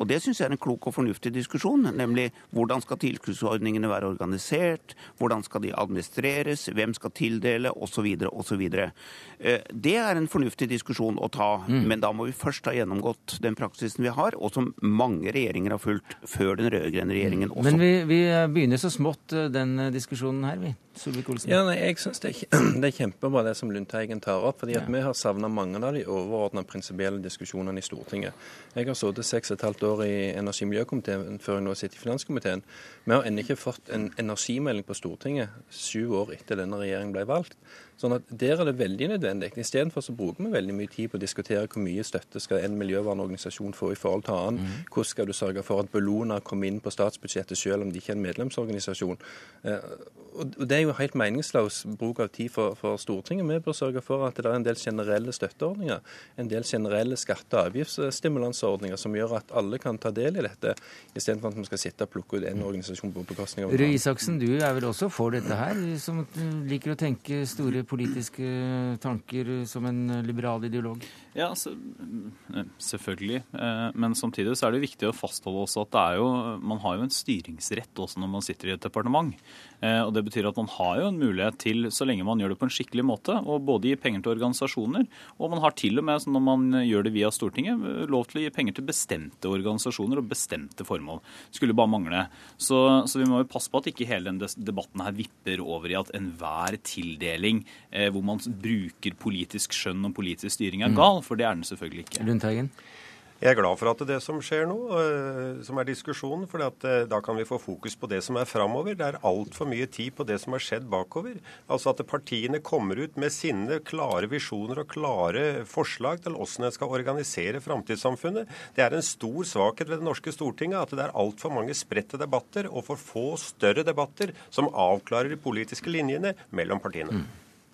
Og Det syns jeg er en klok og fornuftig diskusjon, nemlig hvordan skal tilskuddsordningene være organisert, hvordan skal de administreres, hvem skal tildele, osv. osv. Uh, det er en fornuftig diskusjon å ta, mm. men da må vi først ha gjennomgått den praksisen vi har, og som mange regjeringer har fulgt før den rød-grønne regjeringen også. Men vi, vi, begynner så smått eh, den diskusjonen her, vi. Solvik-Olsen. Ja, nei, jeg synes det, det, er kjempebra det som Lundteigen tar opp. fordi at ja. Vi har savna mange av de overordna prinsipielle diskusjonene i Stortinget. Jeg har sittet seks og et halvt år i energi- og miljøkomiteen før jeg nå sitter i finanskomiteen. Vi har ennå ikke fått en energimelding på Stortinget syv år etter denne regjeringen ble valgt. Sånn at Der er det veldig nødvendig. Istedenfor så bruker vi veldig mye tid på å diskutere hvor mye støtte skal en miljøvernorganisasjon få i forhold til annen. Mm. Hvordan skal du sørge for at Bellona kommer inn på statsbudsjettet selv om de ikke er en medlemsorganisasjon. Eh, og Det er jo helt meningsløs bruk av tid for, for Stortinget. Vi bør sørge for at det er en del generelle støtteordninger, en del generelle skatte- og avgiftsstimulanseordninger som gjør at alle kan ta del i dette, istedenfor at vi skal sitte og plukke ut en organisasjon på bekostning av Røe Isaksen, du er vel også for dette her, som liker å tenke store politiske tanker som en liberal ideolog? Ja, så, mm, selvfølgelig. Eh, men samtidig så er det viktig å fastholde også at det er jo, man har jo en styringsrett også når man sitter i et departement. Eh, og Det betyr at man har jo en mulighet til, så lenge man gjør det på en skikkelig måte, å både gi penger til organisasjoner, og man har til og med, når man gjør det via Stortinget, lov til å gi penger til bestemte organisasjoner og bestemte formål. Skulle bare mangle. Så, så vi må jo passe på at ikke hele den debatten her vipper over i at enhver tildeling hvor man bruker politisk skjønn og politisk styring er mm. gal, for det er den selvfølgelig ikke. Lundteigen? Jeg er glad for at det som skjer nå, eh, som er diskusjonen, for eh, da kan vi få fokus på det som er framover. Det er altfor mye tid på det som har skjedd bakover. Altså at partiene kommer ut med sine klare visjoner og klare forslag til hvordan en skal organisere framtidssamfunnet. Det er en stor svakhet ved det norske Stortinget at det er altfor mange spredte debatter og for få større debatter som avklarer de politiske linjene mellom partiene. Mm.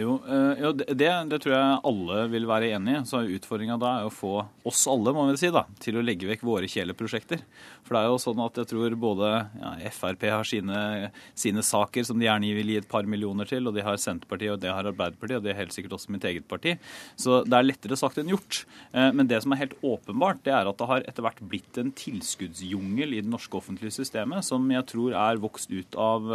Jo, eh, jo det, det, tror jeg alle vil være enig i. Så Utfordringa da er å få oss alle må vi si da, til å legge vekk våre kjeleprosjekter. For det er jo sånn at jeg tror både ja, Frp har sine, sine, saker som de gjerne vil gi et par millioner til, og de har Senterpartiet og det har Arbeiderpartiet, og det er helt sikkert også mitt eget parti. Så det er lettere sagt enn gjort. Eh, men det som er helt åpenbart, det er at det har etter hvert blitt en tilskuddsjungel i det norske offentlige systemet som jeg tror er vokst ut av,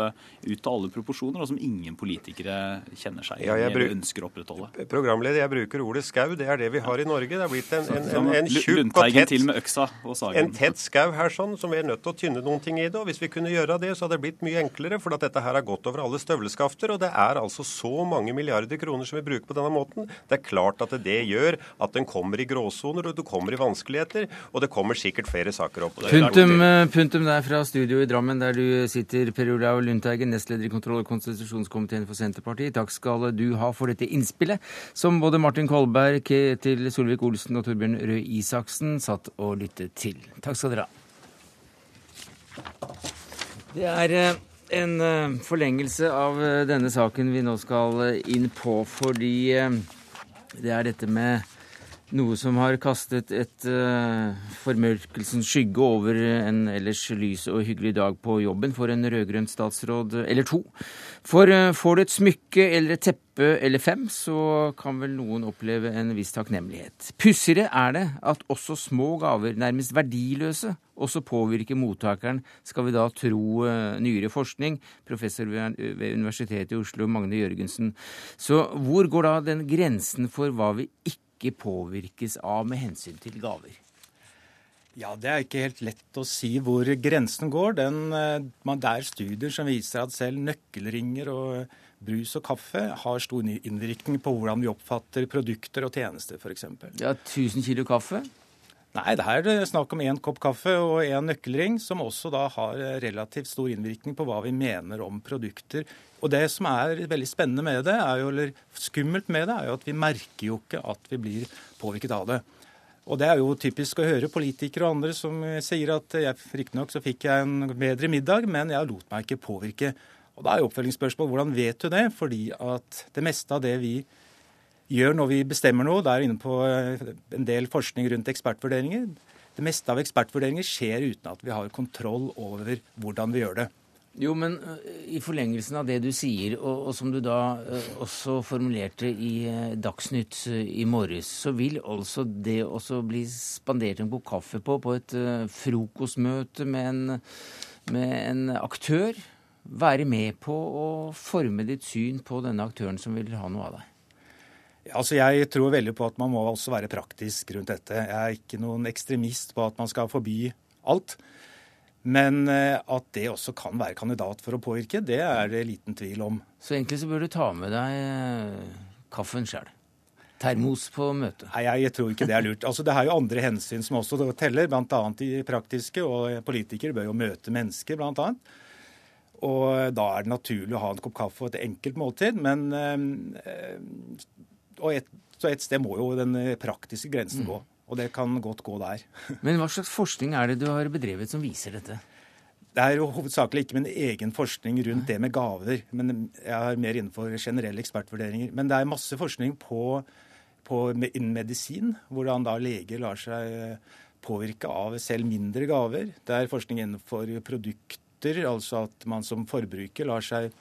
ut av alle proporsjoner, og som ingen politikere kjenner seg igjen ja, jeg ønsker å opprettholde. Programleder, jeg bruker ordet skau. Det er det vi har i Norge. Det har blitt en, en, en, en tjukk og tett, til med øksa og sagen. en tett skau her sånn, som vi er nødt til å tynne noen ting i det. og Hvis vi kunne gjøre det, så hadde det blitt mye enklere. For at dette her har gått over alle støvleskafter. Og det er altså så mange milliarder kroner som vi bruker på denne måten. Det er klart at det gjør at den kommer i gråsoner, og du kommer i vanskeligheter. Og det kommer sikkert flere saker opp. Punktum, eh, punktum der fra studio i Drammen, der du sitter, Per Olav Lundteigen, nestleder i kontroll- og konstitusjonskomiteen for Senterpartiet. Takk skal du ha for dette innspillet, som både Martin Kolberg, Ketil Solvik-Olsen og Torbjørn Røe Isaksen satt og lyttet til. Takk skal dere ha. Det er eh, en eh, forlengelse av eh, denne saken vi nå skal inn på, fordi det er dette med noe som har kastet et uh, formørkelsens skygge over en ellers lys og hyggelig dag på jobben for en rød-grønn statsråd eller to. For uh, får du et smykke eller et teppe eller fem, så kan vel noen oppleve en viss takknemlighet. Pussigere er det at også små gaver, nærmest verdiløse, også påvirker mottakeren, skal vi da tro uh, nyere forskning. Professor ved, ved Universitetet i Oslo, Magne Jørgensen. Så hvor går da den grensen for hva vi ikke ikke påvirkes av med hensyn til gaver? Ja, Det er ikke helt lett å si hvor grensen går. Den, eh, det er studier som viser at selv nøkkelringer og brus og kaffe har stor innvirkning på hvordan vi oppfatter produkter og tjenester, f.eks. Ja, 1000 kilo kaffe? Nei, det er snakk om én kopp kaffe og én nøkkelring, som også da har relativt stor innvirkning på hva vi mener om produkter og det som er veldig spennende med det, jo, eller skummelt med det, er jo at vi merker jo ikke at vi blir påvirket av det. Og det er jo typisk å høre politikere og andre som sier at riktignok så fikk jeg en bedre middag, men jeg lot meg ikke påvirke. Og da er jo oppfølgingsspørsmål hvordan vet du det? Fordi at det meste av det vi når vi bestemmer noe, det er inne på eh, en del forskning rundt ekspertvurderinger. Det meste av ekspertvurderinger skjer uten at vi har kontroll over hvordan vi gjør det. Jo, men øh, I forlengelsen av det du sier, og, og som du da uh, også formulerte i Dagsnytt i morges, så vil altså det også bli spandert en kopp kaffe på på et frokostmøte med en, med en aktør være med på å forme ditt syn på denne aktøren som vil ha noe av deg? Altså Jeg tror veldig på at man må også være praktisk rundt dette. Jeg er ikke noen ekstremist på at man skal forby alt. Men eh, at det også kan være kandidat for å påvirke, det er det liten tvil om. Så egentlig så bør du ta med deg eh, kaffen sjøl? Termos på møtet? Nei, jeg tror ikke det er lurt. Altså Det er jo andre hensyn som også teller, bl.a. de praktiske. Og politikere bør jo møte mennesker, bl.a. Og da er det naturlig å ha en kopp kaffe og et enkelt måltid. Men eh, og et, så et sted må jo den praktiske grensen mm. gå. Og det kan godt gå der. Men hva slags forskning er det du har bedrevet som viser dette? Det er jo hovedsakelig ikke min egen forskning rundt det med gaver. men Jeg er mer innenfor generelle ekspertvurderinger. Men det er masse forskning på, på medisin, hvordan da leger lar seg påvirke av selv mindre gaver. Det er forskning innenfor produkter produkter, altså at man som forbruker lar seg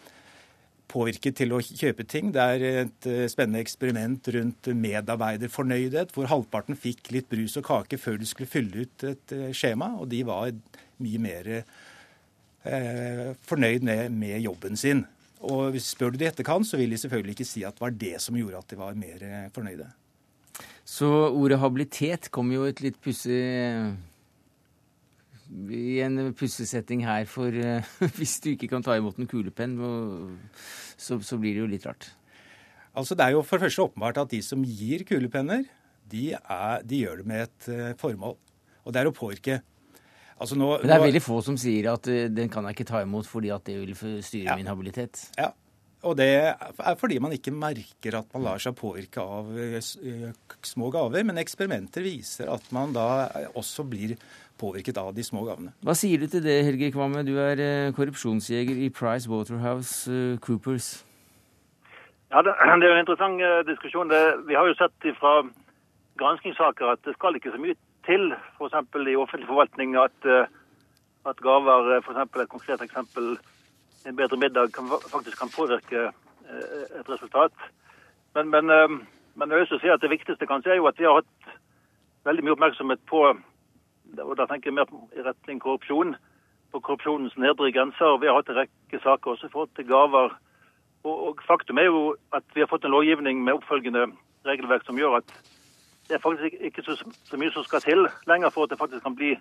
påvirke til å kjøpe ting. Det er et eh, spennende eksperiment rundt medarbeiderfornøydhet, hvor halvparten fikk litt brus og kake før de skulle fylle ut et eh, skjema, og de var mye mer eh, fornøyd med, med, jobben sin. Og spør du de etterkant, så vil de selvfølgelig ikke si at det var det som gjorde at de var mer eh, fornøyde. Så ordet habilitet kom jo et litt pussig i en pussesetting her, for uh, hvis du ikke kan ta imot en kulepenn, så, så, blir det jo litt rart. Altså Det er jo for det første åpenbart at de som gir kulepenner, de, er, de gjør det med et uh, formål. Og det er å påvirke. Altså nå, Men det er nå, veldig få som sier at uh, den kan jeg ikke ta imot fordi at det vil styre ja. min habilitet. Ja, og det er fordi man ikke merker at man lar seg påvirke av små gaver. Men eksperimenter viser at man da også blir påvirket av de små gavene. Hva sier du til det, Helge Kvamme? Du er eh, korrupsjonsjeger i Price Waterhouse Coopers. Ja, det, er jo en interessant diskusjon. Det, vi har jo sett fra granskingssaker at det skal ikke så mye til, f.eks. i offentlig forvaltning, at, at gaver, f.eks. et konkret eksempel, en bedre middag, kan, faktisk kan påvirke et resultat. Men, men, men jeg vil si at det viktigste kanskje er jo at vi har hatt veldig mye oppmerksomhet på og da tenker jeg mer i retning korrupsjon, på korrupsjonens nedre grenser. Vi har hatt en rekke saker også i forhold til gaver. Og, og, Faktum er jo at vi har fått en lovgivning med oppfølgende regelverk som gjør at det er faktisk ikke så, så mye som skal til lenger for at det faktisk kan bli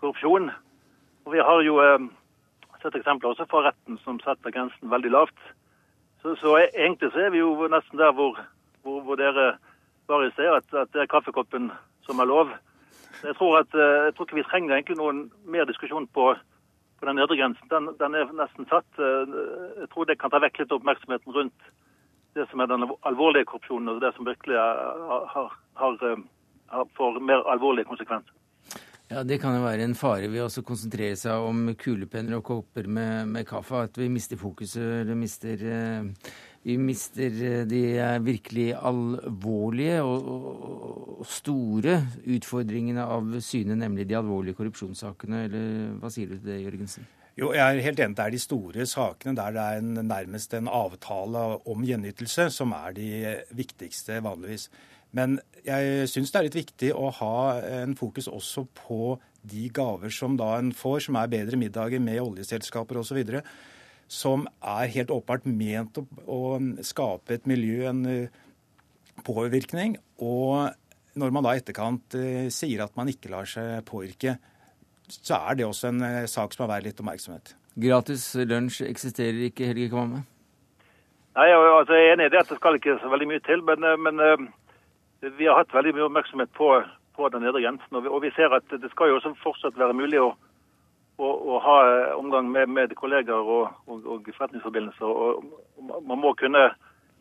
korrupsjon. Og Vi har jo eh, sett eksempler også fra retten som setter grensen veldig lavt. Så, så egentlig så er vi jo nesten der hvor, hvor, hvor dere var i sted, at, at det er kaffekoppen som er lov. Jeg tror, at, eh, jeg tror ikke vi trenger egentlig noen mer diskusjon på, på den nedre grensen. Den, den, er nesten satt. Eh, jeg tror det kan ta vekk litt oppmerksomheten rundt det som er den alvorlige korrupsjonen, og det som virkelig har, har, har, eh, har får mer alvorlige konsekvenser. Ja, Det kan jo være en fare ved å konsentrere seg om kulepenner og kopper med, med kaffe. At vi mister fokuset, eller mister eh, vi mister eh, de virkelig alvorlige og, store utfordringene av syne, nemlig de alvorlige korrupsjonssakene. Eller hva sier du til det, Jørgensen? Jo, jeg er helt enig. Det er de store sakene der det er en, nærmest en avtale om gjenytelse som er de viktigste vanligvis. Men jeg syns det er litt viktig å ha en fokus også på de gaver som da en får, som er bedre middager med oljeselskaper osv som er helt åpenbart ment å, å skape et miljø, en uh, påvirkning. Og når man da i etterkant uh, sier at man ikke lar seg påvirke, så er det også en sak som har vært litt oppmerksomhet. Gratis lunsj eksisterer ikke, Helge Kvamme? Nei, altså, Jeg er enig i at det skal ikke så veldig mye til. Men, men vi har hatt veldig mye oppmerksomhet på, på den nedre grensen. Og vi, og vi, ser at det skal jo også fortsatt være mulig å å, å ha omgang med, med kolleger og, og, og forretningsforbindelser. Og man må kunne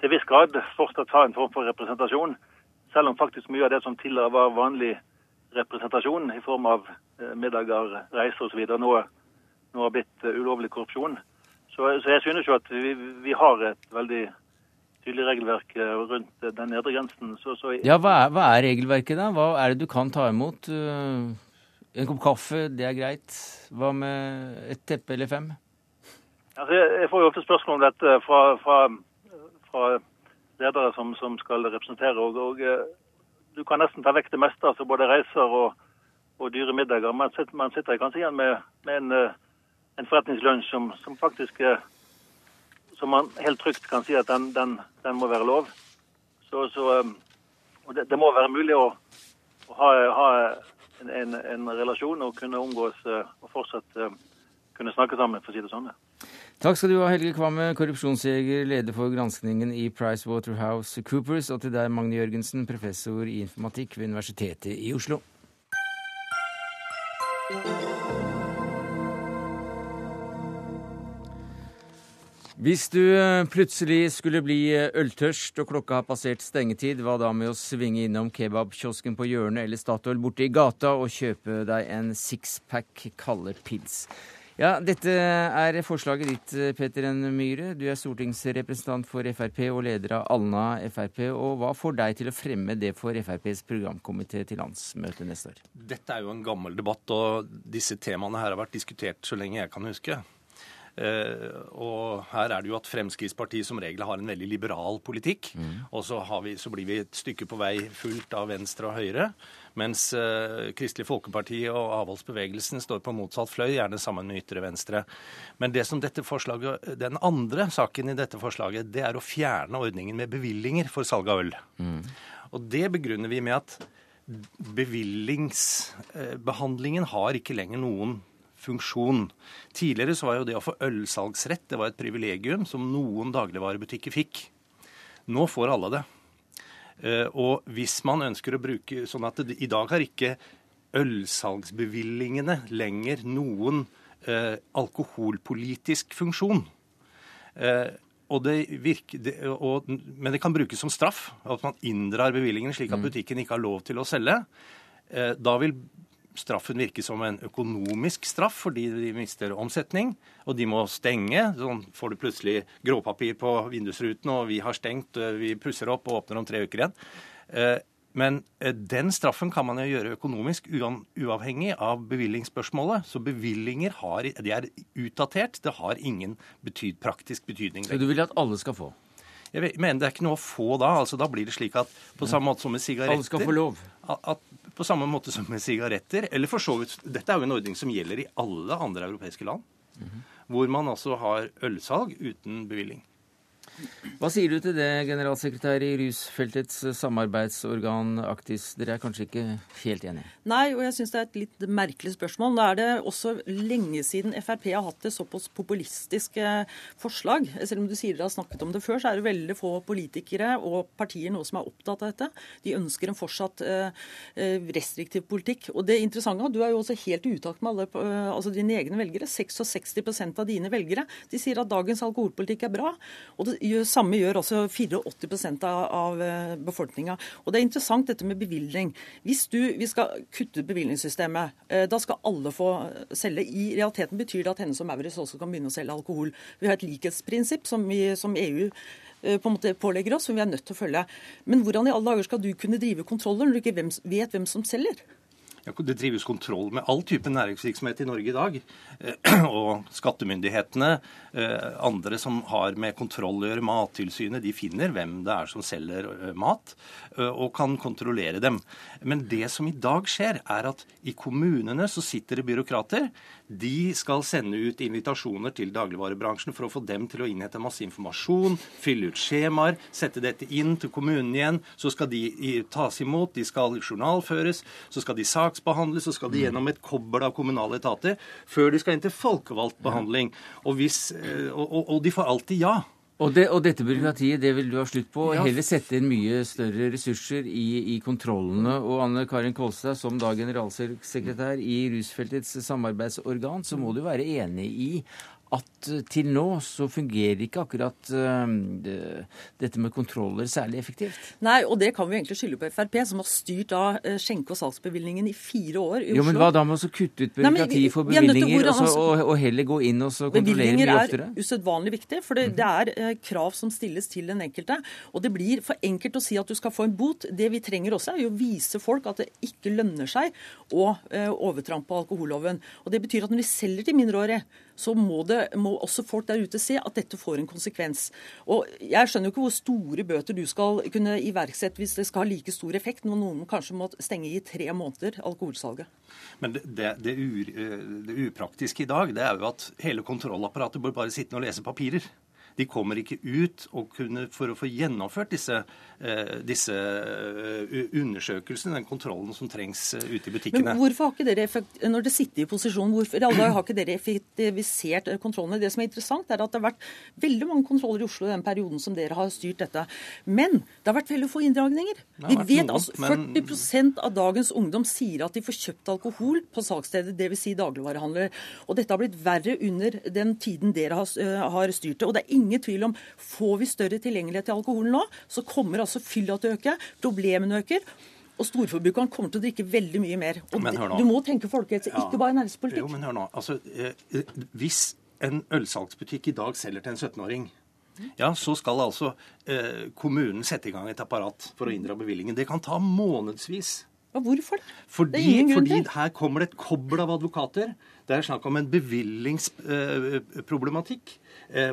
til viss grad fortsatt ha en form for representasjon, selv om faktisk mye av det som tidligere var vanlig representasjon i form av eh, middager, reiser osv., nå, nå har blitt eh, ulovlig korrupsjon. Så, så jeg synes jo at vi, vi, har et veldig tydelig regelverk eh, rundt den nedre grensen. Så, så ja, hva er, hva er, regelverket da? Hva er det du kan ta imot? En kopp kaffe, det er greit. Hva med et teppe eller fem? Altså, jeg får jo ofte spørsmål om dette fra, fra, fra ledere som, som skal representere. Og, og eh, du kan nesten ta vekk det meste, altså både reiser og, og dyre middager. Man sitter, man sitter kanskje igjen med, med en, eh, en forretningslunsj som, som faktisk eh, Som man helt trygt kan si at den, den, den må være lov. Så, så eh, og det, det må være mulig å, å ha, ha en, en, en relasjon og kunne omgås eh, og fortsatt eh, kunne snakke sammen, for å si det sånn. Takk skal du ha, Helge Kvamme, korrupsjonsjeger, leder for granskningen i Pricewaterhouse Coopers, og til deg, Magne Jørgensen, professor i informatikk ved Universitetet i Oslo. Hvis du eh, plutselig skulle bli eh, øltørst og klokka har passert stengetid, hva da med å svinge innom kebabkiosken på hjørnet eller Statoil borte i gata og kjøpe deg en sixpack kalde pils? Ja, dette er forslaget ditt, eh, Peter N. Myhre. Du er stortingsrepresentant for Frp og leder av Alna Frp. Og hva får deg til å fremme det for FrPs programkomité til landsmøtet neste år? Dette er jo en gammel debatt, og disse temaene her har vært diskutert så lenge jeg kan huske. Eh, og her er det jo at Fremskrittspartiet som regel har en veldig liberal politikk. Og så, har vi, så blir vi et stykke på vei fullt av Venstre og Høyre. Mens eh, Kristelig Folkeparti og avholdsbevegelsen står på motsatt fløy, gjerne sammen med ytre venstre. Men det som dette forslaget, den andre saken i dette forslaget, det er å fjerne ordningen med bevillinger for salg av øl. Og det begrunner vi med at bevillingsbehandlingen har ikke lenger noen funksjon. Tidligere så var jo det å få ølsalgsrett det var et privilegium som noen dagligvarebutikker fikk. Nå får alle det. Eh, Og hvis man ønsker å bruke sånn at det, I dag har ikke ølsalgsbevillingene lenger noen eh, alkoholpolitisk funksjon. Eh, og det virker, det, og, men det kan brukes som straff. At man inndrar bevillingen slik at butikken ikke har lov til å selge. Eh, da vil straffen virke som en økonomisk straff fordi de mister omsetning, og de må stenge. Sånn får du plutselig gråpapir på vindusruten, og vi har stengt, eh, vi pusser opp og åpner om tre uker igjen. Eh, Men eh, den straffen kan man jo gjøre økonomisk uavhengig av bevillingsspørsmålet. Så bevillinger har, de er utdatert. Det har ingen betyd, praktisk betydning. Så du vil at alle skal få? Jeg mener det er ikke noe å få da. altså Da blir det slik at på samme måte som med sigaretter Alle skal få lov. At på samme måte som med sigaretter, eller for så vidt Dette er jo en ordning som gjelder i alle andre europeiske land. Hvor man altså har ølsalg uten bevilling. Hva sier du til det, generalsekretær i rusfeltets samarbeidsorgan Aktis? Dere er kanskje ikke helt enige? Nei, og jeg syns det er et litt merkelig spørsmål. Da er det også lenge siden Frp har hatt et såpass populistisk eh, forslag. Selv om du sier dere har snakket om det før, så er det veldig få politikere og partier nå som er opptatt av dette. De ønsker en fortsatt eh, eh, restriktiv politikk. Og det interessante, du er jo også helt i utakt med alle, altså dine egne velgere. 66% av dine velgere de sier at dagens alkoholpolitikk er bra. Og det samme gjør også 84 av, av befolkninga. Og det er interessant dette med bevilgning. Hvis du, vi skal kutte bevilgningssystemet, eh, da skal alle få selge. I realiteten betyr det at Hennes og Maurits også kan begynne å selge alkohol. Vi har et likhetsprinsipp som, vi, som EU eh, på en måte pålegger oss, som vi er nødt til å følge. Men hvordan i alle dager skal du kunne drive kontroller når du ikke vet hvem som selger? Det drives kontroll med all type næringsvirksomhet i Norge i dag. Eh, Og skattemyndighetene, eh, andre som har med kontroll å gjøre, Mattilsynet, de finner hvem det er som selger eh, mat, og kan kontrollere dem. Men det som i dag skjer, er at i kommunene så sitter det byråkrater. De skal sende ut invitasjoner til dagligvarebransjen for å få dem til å innhente masse informasjon, fylle ut skjemaer, sette dette inn til kommunen igjen. Så skal de tas imot, de skal journalføres, så skal de saksbehandles, så skal de gjennom et kobbel av kommunale etater før de skal inn til folkevalgt behandling. Og, hvis, eh, og, og, og de får alltid ja. Og, det, og dette byråkratiet det vil du ha slutt på, Ja. heller sette inn mye større ressurser i, i kontrollene. Og Anne Karin Kolstad, som da generalsekretær i rusfeltets samarbeidsorgan, så må du være enig i at eh, til nå så fungerer ikke akkurat uh, dette med kontroller særlig effektivt. Nei, og det kan vi egentlig skylde på Frp, som har styrt da eh, skjenke- og salgsbevilgningen i fire år i Oslo. Jo, men hva da med å kutte ut byråkrati for er bevilgninger, og, så, og, og heller gå inn og så kontrollere Bevilgninger er oftere? usedvanlig viktig, for det, det er uh, krav som stilles til den enkelte. Og det blir for enkelt å si at du skal få en bot. Det vi trenger også, er jo å vise folk at det ikke lønner seg å uh, overtrampe alkoholloven. Og det betyr at når vi selger til mindreårige, så må, det, må også folk der ute se at dette får en konsekvens. Og Jeg skjønner jo ikke hvor store bøter du skal kunne iverksette hvis det skal ha like stor effekt når noen kanskje må stenge i tre måneder alkoholsalget. Men det, det, det, ur, det upraktiske i dag det er jo at hele kontrollapparatet bør bare sitte og lese papirer. De kommer ikke ut kunne, for å få gjennomført disse, eh, disse eh, undersøkelsene, den kontrollen som trengs eh, ute i butikkene. Men hvorfor har ikke dere, når dere sitter i posisjon, hvorfor har ikke dere effektivisert kontrollene? Det som er interessant, er at det har vært veldig mange kontroller i Oslo i den perioden som dere har styrt dette. Men det har vært veldig få inndragninger. Vi vet noen, altså 40 men... av dagens ungdom sier at de får kjøpt alkohol på salgsstedet, dvs. Si dagligvarehandler. Og dette har blitt verre under den tiden dere har, har styrt det. Og det er ingen tvil om får vi større tilgjengelighet til alkohol nå, så kommer altså fylla til å øke, problemene øker. Og storforbrukeren kommer til å drikke veldig mye mer. Og Du må tenke folkehelse, ikke bare næringspolitikk. Jo, men hør nå. Altså, eh, hvis en ølsalgsbutikk i dag selger til en 17-åring ja, så skal altså eh, kommunen sette i gang et apparat for å inndra bevillingen. Det kan ta månedsvis. Ja, hvorfor? Fordi, fordi her kommer det et kobbel av advokater. Det er snakk om en bevillingsproblematikk. Eh,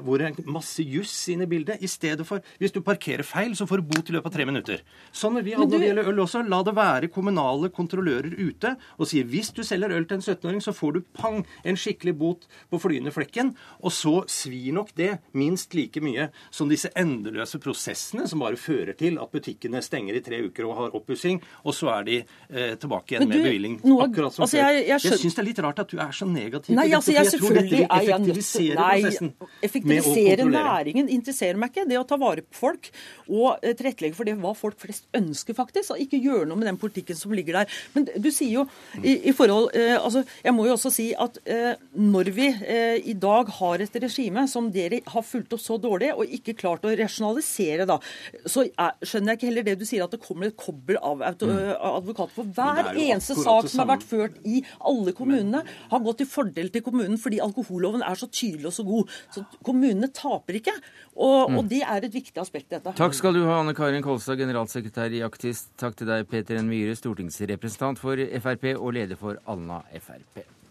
hvor det er masse juss inne i bildet. I stedet for Hvis du parkerer feil, så får du bot i løpet av tre minutter. Sånn vil vi ha når det gjelder øl også. La det være kommunale kontrollører ute og si hvis du selger øl til en 17-åring, så får du pang, en skikkelig bot på flyende flekken. Og så svir nok det minst like mye som disse endeløse prosessene som bare fører til at butikkene stenger i tre uker og har oppussing, og så er de eh, tilbake igjen du, med bevilling. Akkurat som altså, før. Jeg, jeg, jeg syns det er litt rart at du er så negativ Nei, altså, jeg, jeg tror dette vil effektivisere prosessen. Effektivisere næringen interesserer meg ikke. Det å ta vare på folk og eh, tilrettelegge for det hva folk flest ønsker, faktisk. Og ikke gjøre noe med den politikken som ligger der. Men du sier jo i, i forhold eh, altså, Jeg må jo også si at eh, når vi eh, i dag har et regime som dere har fulgt opp så dårlig, og ikke klart å rasjonalisere, da, så er, skjønner jeg ikke heller det du sier, at det kommer et kobbel av mm. advokater. For hver eneste sak som har vært ført i alle kommunene, har gått til fordel til kommunen fordi alkoholloven er så tydelig og så god. Så kommunene taper ikke. Og, mm. og, det er et viktig aspekt i dette. Takk skal du ha, Anne Karin Kolstad, generalsekretær i Aktist. Takk til deg, Peter N. Myhre, stortingsrepresentant for Frp og leder for Alna Frp.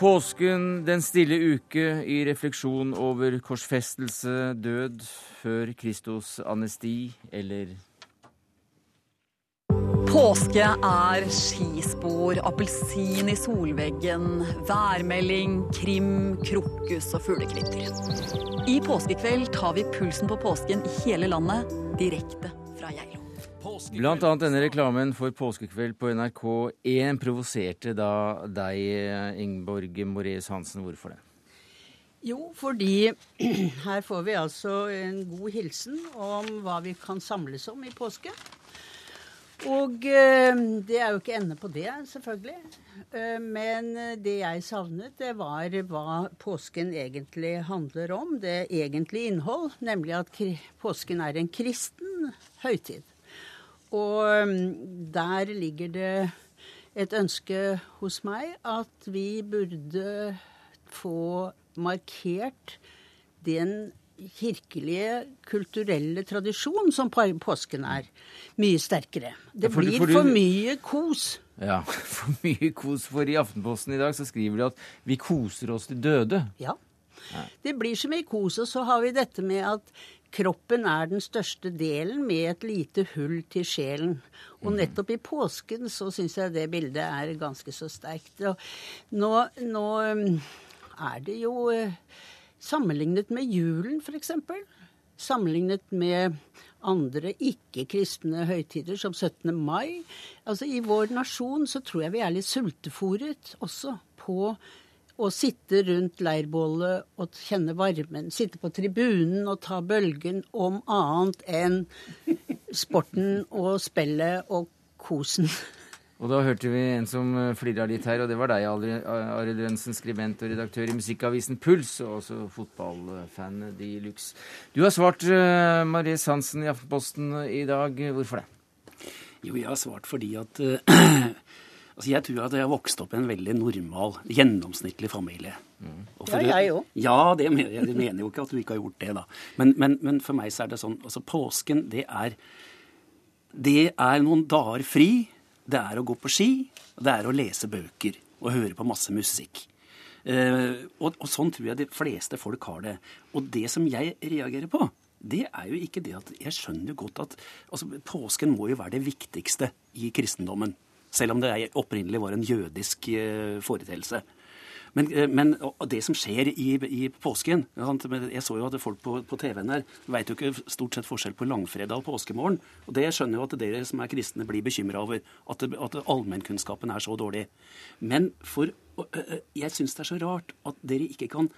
Påsken, den stille uke i refleksjon over korsfestelse, død, før Kristos anesti, eller Påske er skispor, appelsin i solveggen, værmelding, krim, krokus og fuglekvitter. I påskekveld tar vi pulsen på påsken i hele landet, direkte fra Geilo. Blant annet denne reklamen for påskekveld på NRK1 provoserte da deg, Ingeborg Moreus Hansen. Hvorfor det? Jo, fordi her får vi altså en god hilsen om hva vi kan samles om i påske. Og eh, det er jo ikke ende på det, selvfølgelig. Eh, men det jeg savnet, det var hva påsken egentlig handler om. Det egentlige innhold, nemlig at påsken er en kristen høytid. Og um, der ligger det et ønske hos meg at vi burde få markert den kirkelige, kulturelle tradisjon som påsken er, mye sterkere. Det blir for mye kos. Ja, for mye kos. For i Aftenposten i dag så skriver de at vi koser oss til døde. Ja. Det blir så mye kos. Og så har vi dette med at Kroppen er den største delen med et lite hull til sjelen. Og mhm. nettopp i påsken så syns jeg det bildet er ganske så sterkt. Nå, nå um, er det jo uh, sammenlignet med julen, f.eks. Sammenlignet med andre ikke-kristne høytider, som 17. mai. Altså I vår nasjon så tror jeg vi er litt sultefòret også på å sitte rundt leirbålet og kjenne varmen. Sitte på tribunen og ta bølgen om annet enn sporten og spillet og kosen. Og da hørte vi en som flirra litt her, og det var deg, Arild Rønsen, skribent og redaktør i musikkavisen Puls, og også fotballfan de luxe. Du har svart uh, Marie Hansen i Aftenposten i dag. Hvorfor det? Jo, jeg har svart fordi at uh, Altså, jeg tror at jeg har vokst opp i en veldig normal, gjennomsnittlig familie. For- Ja, jeg òg. Ja, det mener jeg. Det mener jo ikke at du ikke har gjort det, da. Men, men, men for meg så er det sånn altså Påsken, det er Det er noen dager fri. Det er å gå på ski. Det er å lese bøker og høre på masse musikk. Eh, og, og sånn tror jeg de fleste folk har det. Og det som jeg reagerer på, det er jo ikke det at Jeg skjønner jo godt at altså, påsken må jo være det viktigste i kristendommen. Selv om det opprinnelig var en jødisk eh, foreteelse. Men, eh, men det som skjer i, i påsken Jeg så jo at folk på, på TV-en her veit jo ikke stort sett forskjell på langfredag og påskemorgen. Og det skjønner jo at dere som er kristne, blir bekymra over. At, at allmennkunnskapen er så dårlig. Men for, jeg syns det er så rart at dere ikke kan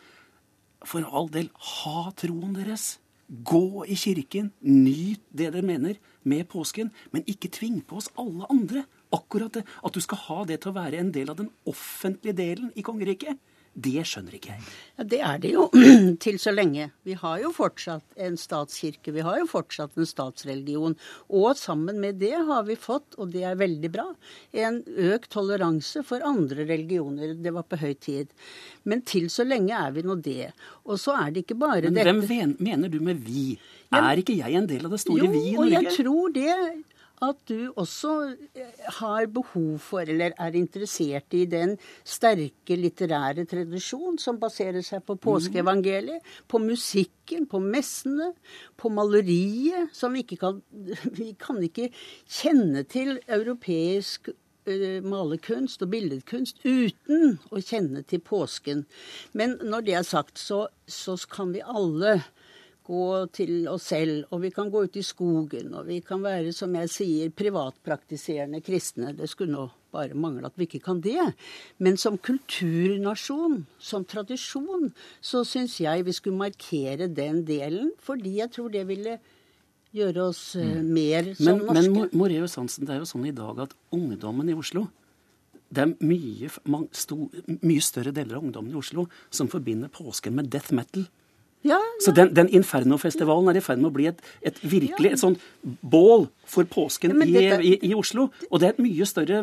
for all del ha troen deres. Gå i kirken, nyt det dere mener med påsken, men ikke tving på oss alle andre. Akkurat det, At du skal ha det til å være en del av den offentlige delen i kongeriket, det skjønner ikke jeg. Ja, Det er det jo til så lenge. Vi har jo fortsatt en statskirke, vi har jo fortsatt en statsreligion. Og sammen med det har vi fått, og det er veldig bra, en økt toleranse for andre religioner. Det var på høy tid. Men til så lenge er vi nå det. Og så er det ikke bare Men dette hvem mener du med vi? Er ikke jeg en del av det store jo, vi i og jeg tror det at du også eh, har behov for, eller er interessert i, den sterke litterære tradisjon som baserer seg på påskeevangeliet, på musikken, på messene, på maleriet, som vi ikke kan Vi kan ikke kjenne til europeisk eh, malerkunst og billedkunst uten å kjenne til påsken. Men når det er sagt, så, så kan vi alle gå til oss selv, og vi kan gå ut i skogen, og vi kan være, som jeg sier, privatpraktiserende kristne. Det skulle nå bare mangle at vi ikke kan det. Men som kulturnasjon, som tradisjon, så syns jeg vi skulle markere den delen, fordi jeg tror det ville gjøre oss mm. mer som Men, men norske. Men Moreus Hansen, det er jo sånn i dag at ungdommen i Oslo det er mye, f- sto, mye større deler av ungdommen i Oslo som forbinder påsken med death metal. Ja, Så den, den Inferno-festivalen er i ferd med å bli et, et virkelig et sånn bål for påsken Ja, men i, i, i Oslo. Og det er et mye større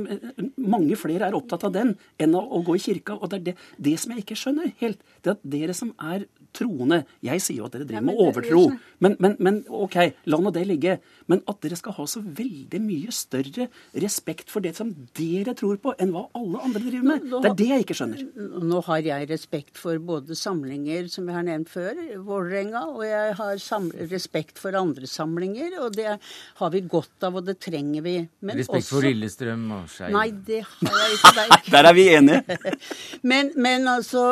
Mange flere er opptatt av den enn å, å gå i kirka. Og det er det, det som jeg ikke skjønner helt, det at dere som er troende Jeg sier jo at dere driver med overtro. Men, men, men OK, la nå det ligge. Men at dere skal ha så veldig mye større respekt for det som dere tror på, enn hva alle andre driver med, Nå- nå- det er det jeg ikke skjønner. Nå har jeg respekt for både samlinger, som jeg har nevnt før, Vålerenga, og jeg har respekt for andre samlinger, og det har vi godt av, og det trenger vi. Men Respekt også- for Lillestrøm og Skeiv. Nei, det har jeg ikke. Det er. Der er vi enige. men, men altså,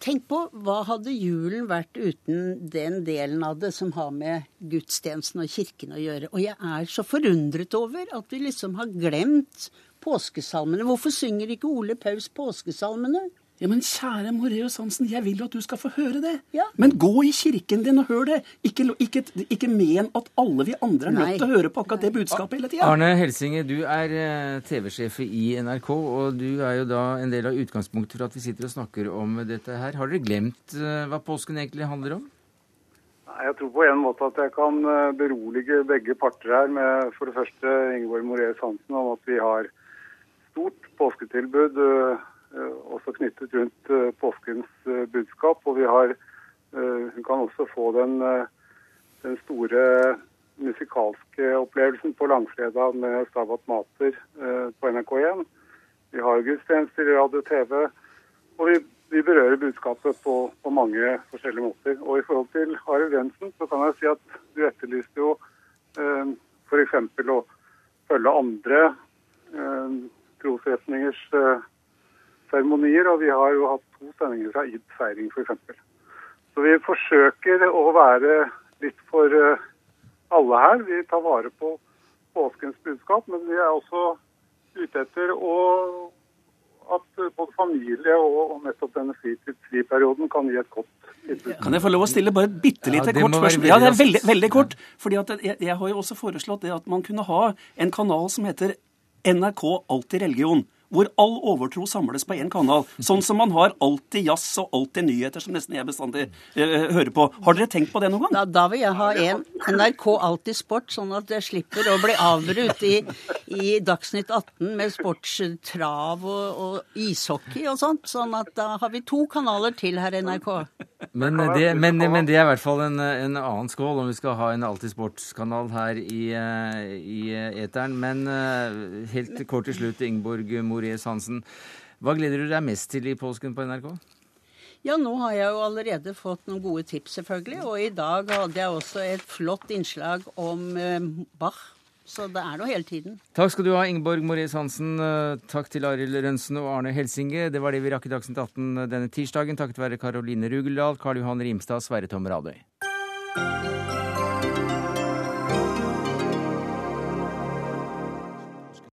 tenk på hva hadde julen vært uten den delen av det som har med gudstjenesten og kirken å gjøre. Og jeg er så forundret over at vi liksom har glemt påskesalmene. Hvorfor synger ikke Ole Paus påskesalmene? Ja, Men kjære Moreus Hansen, jeg vil jo at du skal få høre det. Men gå i kirken din og hør det. Ikke, ikke, ikke men at alle vi andre er nødt til å høre på akkurat det budskapet hele tida. Arne Helsinge, du er eh, TV-sjef i NRK, og du er jo da en del av utgangspunktet for at vi sitter og snakker om dette her. Har dere glemt eh, hva påsken egentlig handler om? Nei, Jeg tror på en måte at jeg kan eh, berolige begge parter her med for det første Ingeborg Moreus Hansen om at vi har stort påsketilbud også knyttet rundt eh, påskens eh, budskap. Og vi har eh, Hun kan også få den, eh, den store musikalske opplevelsen på langfredag med Stabat Mater eh, på NRK1. Vi har gudstjenester i radio og TV. Og vi, vi berører budskapet på, på mange forskjellige måter. Og i forhold til Arild Jensen, så kan jeg si at du etterlyste jo eh, f.eks. å følge andre eh, trosretningers eh, seremonier. Og vi har jo hatt to sendinger fra Id feiring, f.eks. Så vi forsøker å være litt for eh, alle her. Vi tar vare på påskens budskap, men vi er også ute etter å at både familie og, og nettopp denne fritidsfriperioden kan gi et godt tilbud. Kan jeg få lov å stille bare et bitte lite ja, kort spørsmål? Ja, det er veldig veldig, kort. Fordi at jeg, jeg har jo også foreslått det at man kunne ha en kanal som heter NRK Alltid religion. Hvor all overtro samles på én kanal. Sånn som man har Alltid jazz og Alltid nyheter, som nesten jeg bestandig eh, hører på. Har dere tenkt på det noen gang? Da, da vil jeg ha en NRK Alltid Sport, sånn at jeg slipper å bli avbrutt i, i Dagsnytt 18 med sportstrav og, og ishockey og sånt. Sånn at da har vi to kanaler til her i NRK. Men det, men, men det er i hvert fall en, en annen skål om vi skal ha en Alltid sportskanal her i, eh, i eteren. Men eh, helt kort til slutt, Ingeborg Mories Hansen. Hva gleder du deg mest til i påsken på NRK? Ja, nå har jeg jo allerede fått noen gode tips, selvfølgelig. Og i dag hadde jeg også et flott innslag om eh, Bach. Så det er noe hele tiden. Takk skal du ha, Ingeborg Moraes Hansen. Eh, Takk til Arild Rønsen og Arne Helsinge. Det var det vi rakk i Dagsnytt 18 denne tirsdagen, takket være Karoline Rugeldal, Karl Johan Rimstad Sverre Tom Radøy.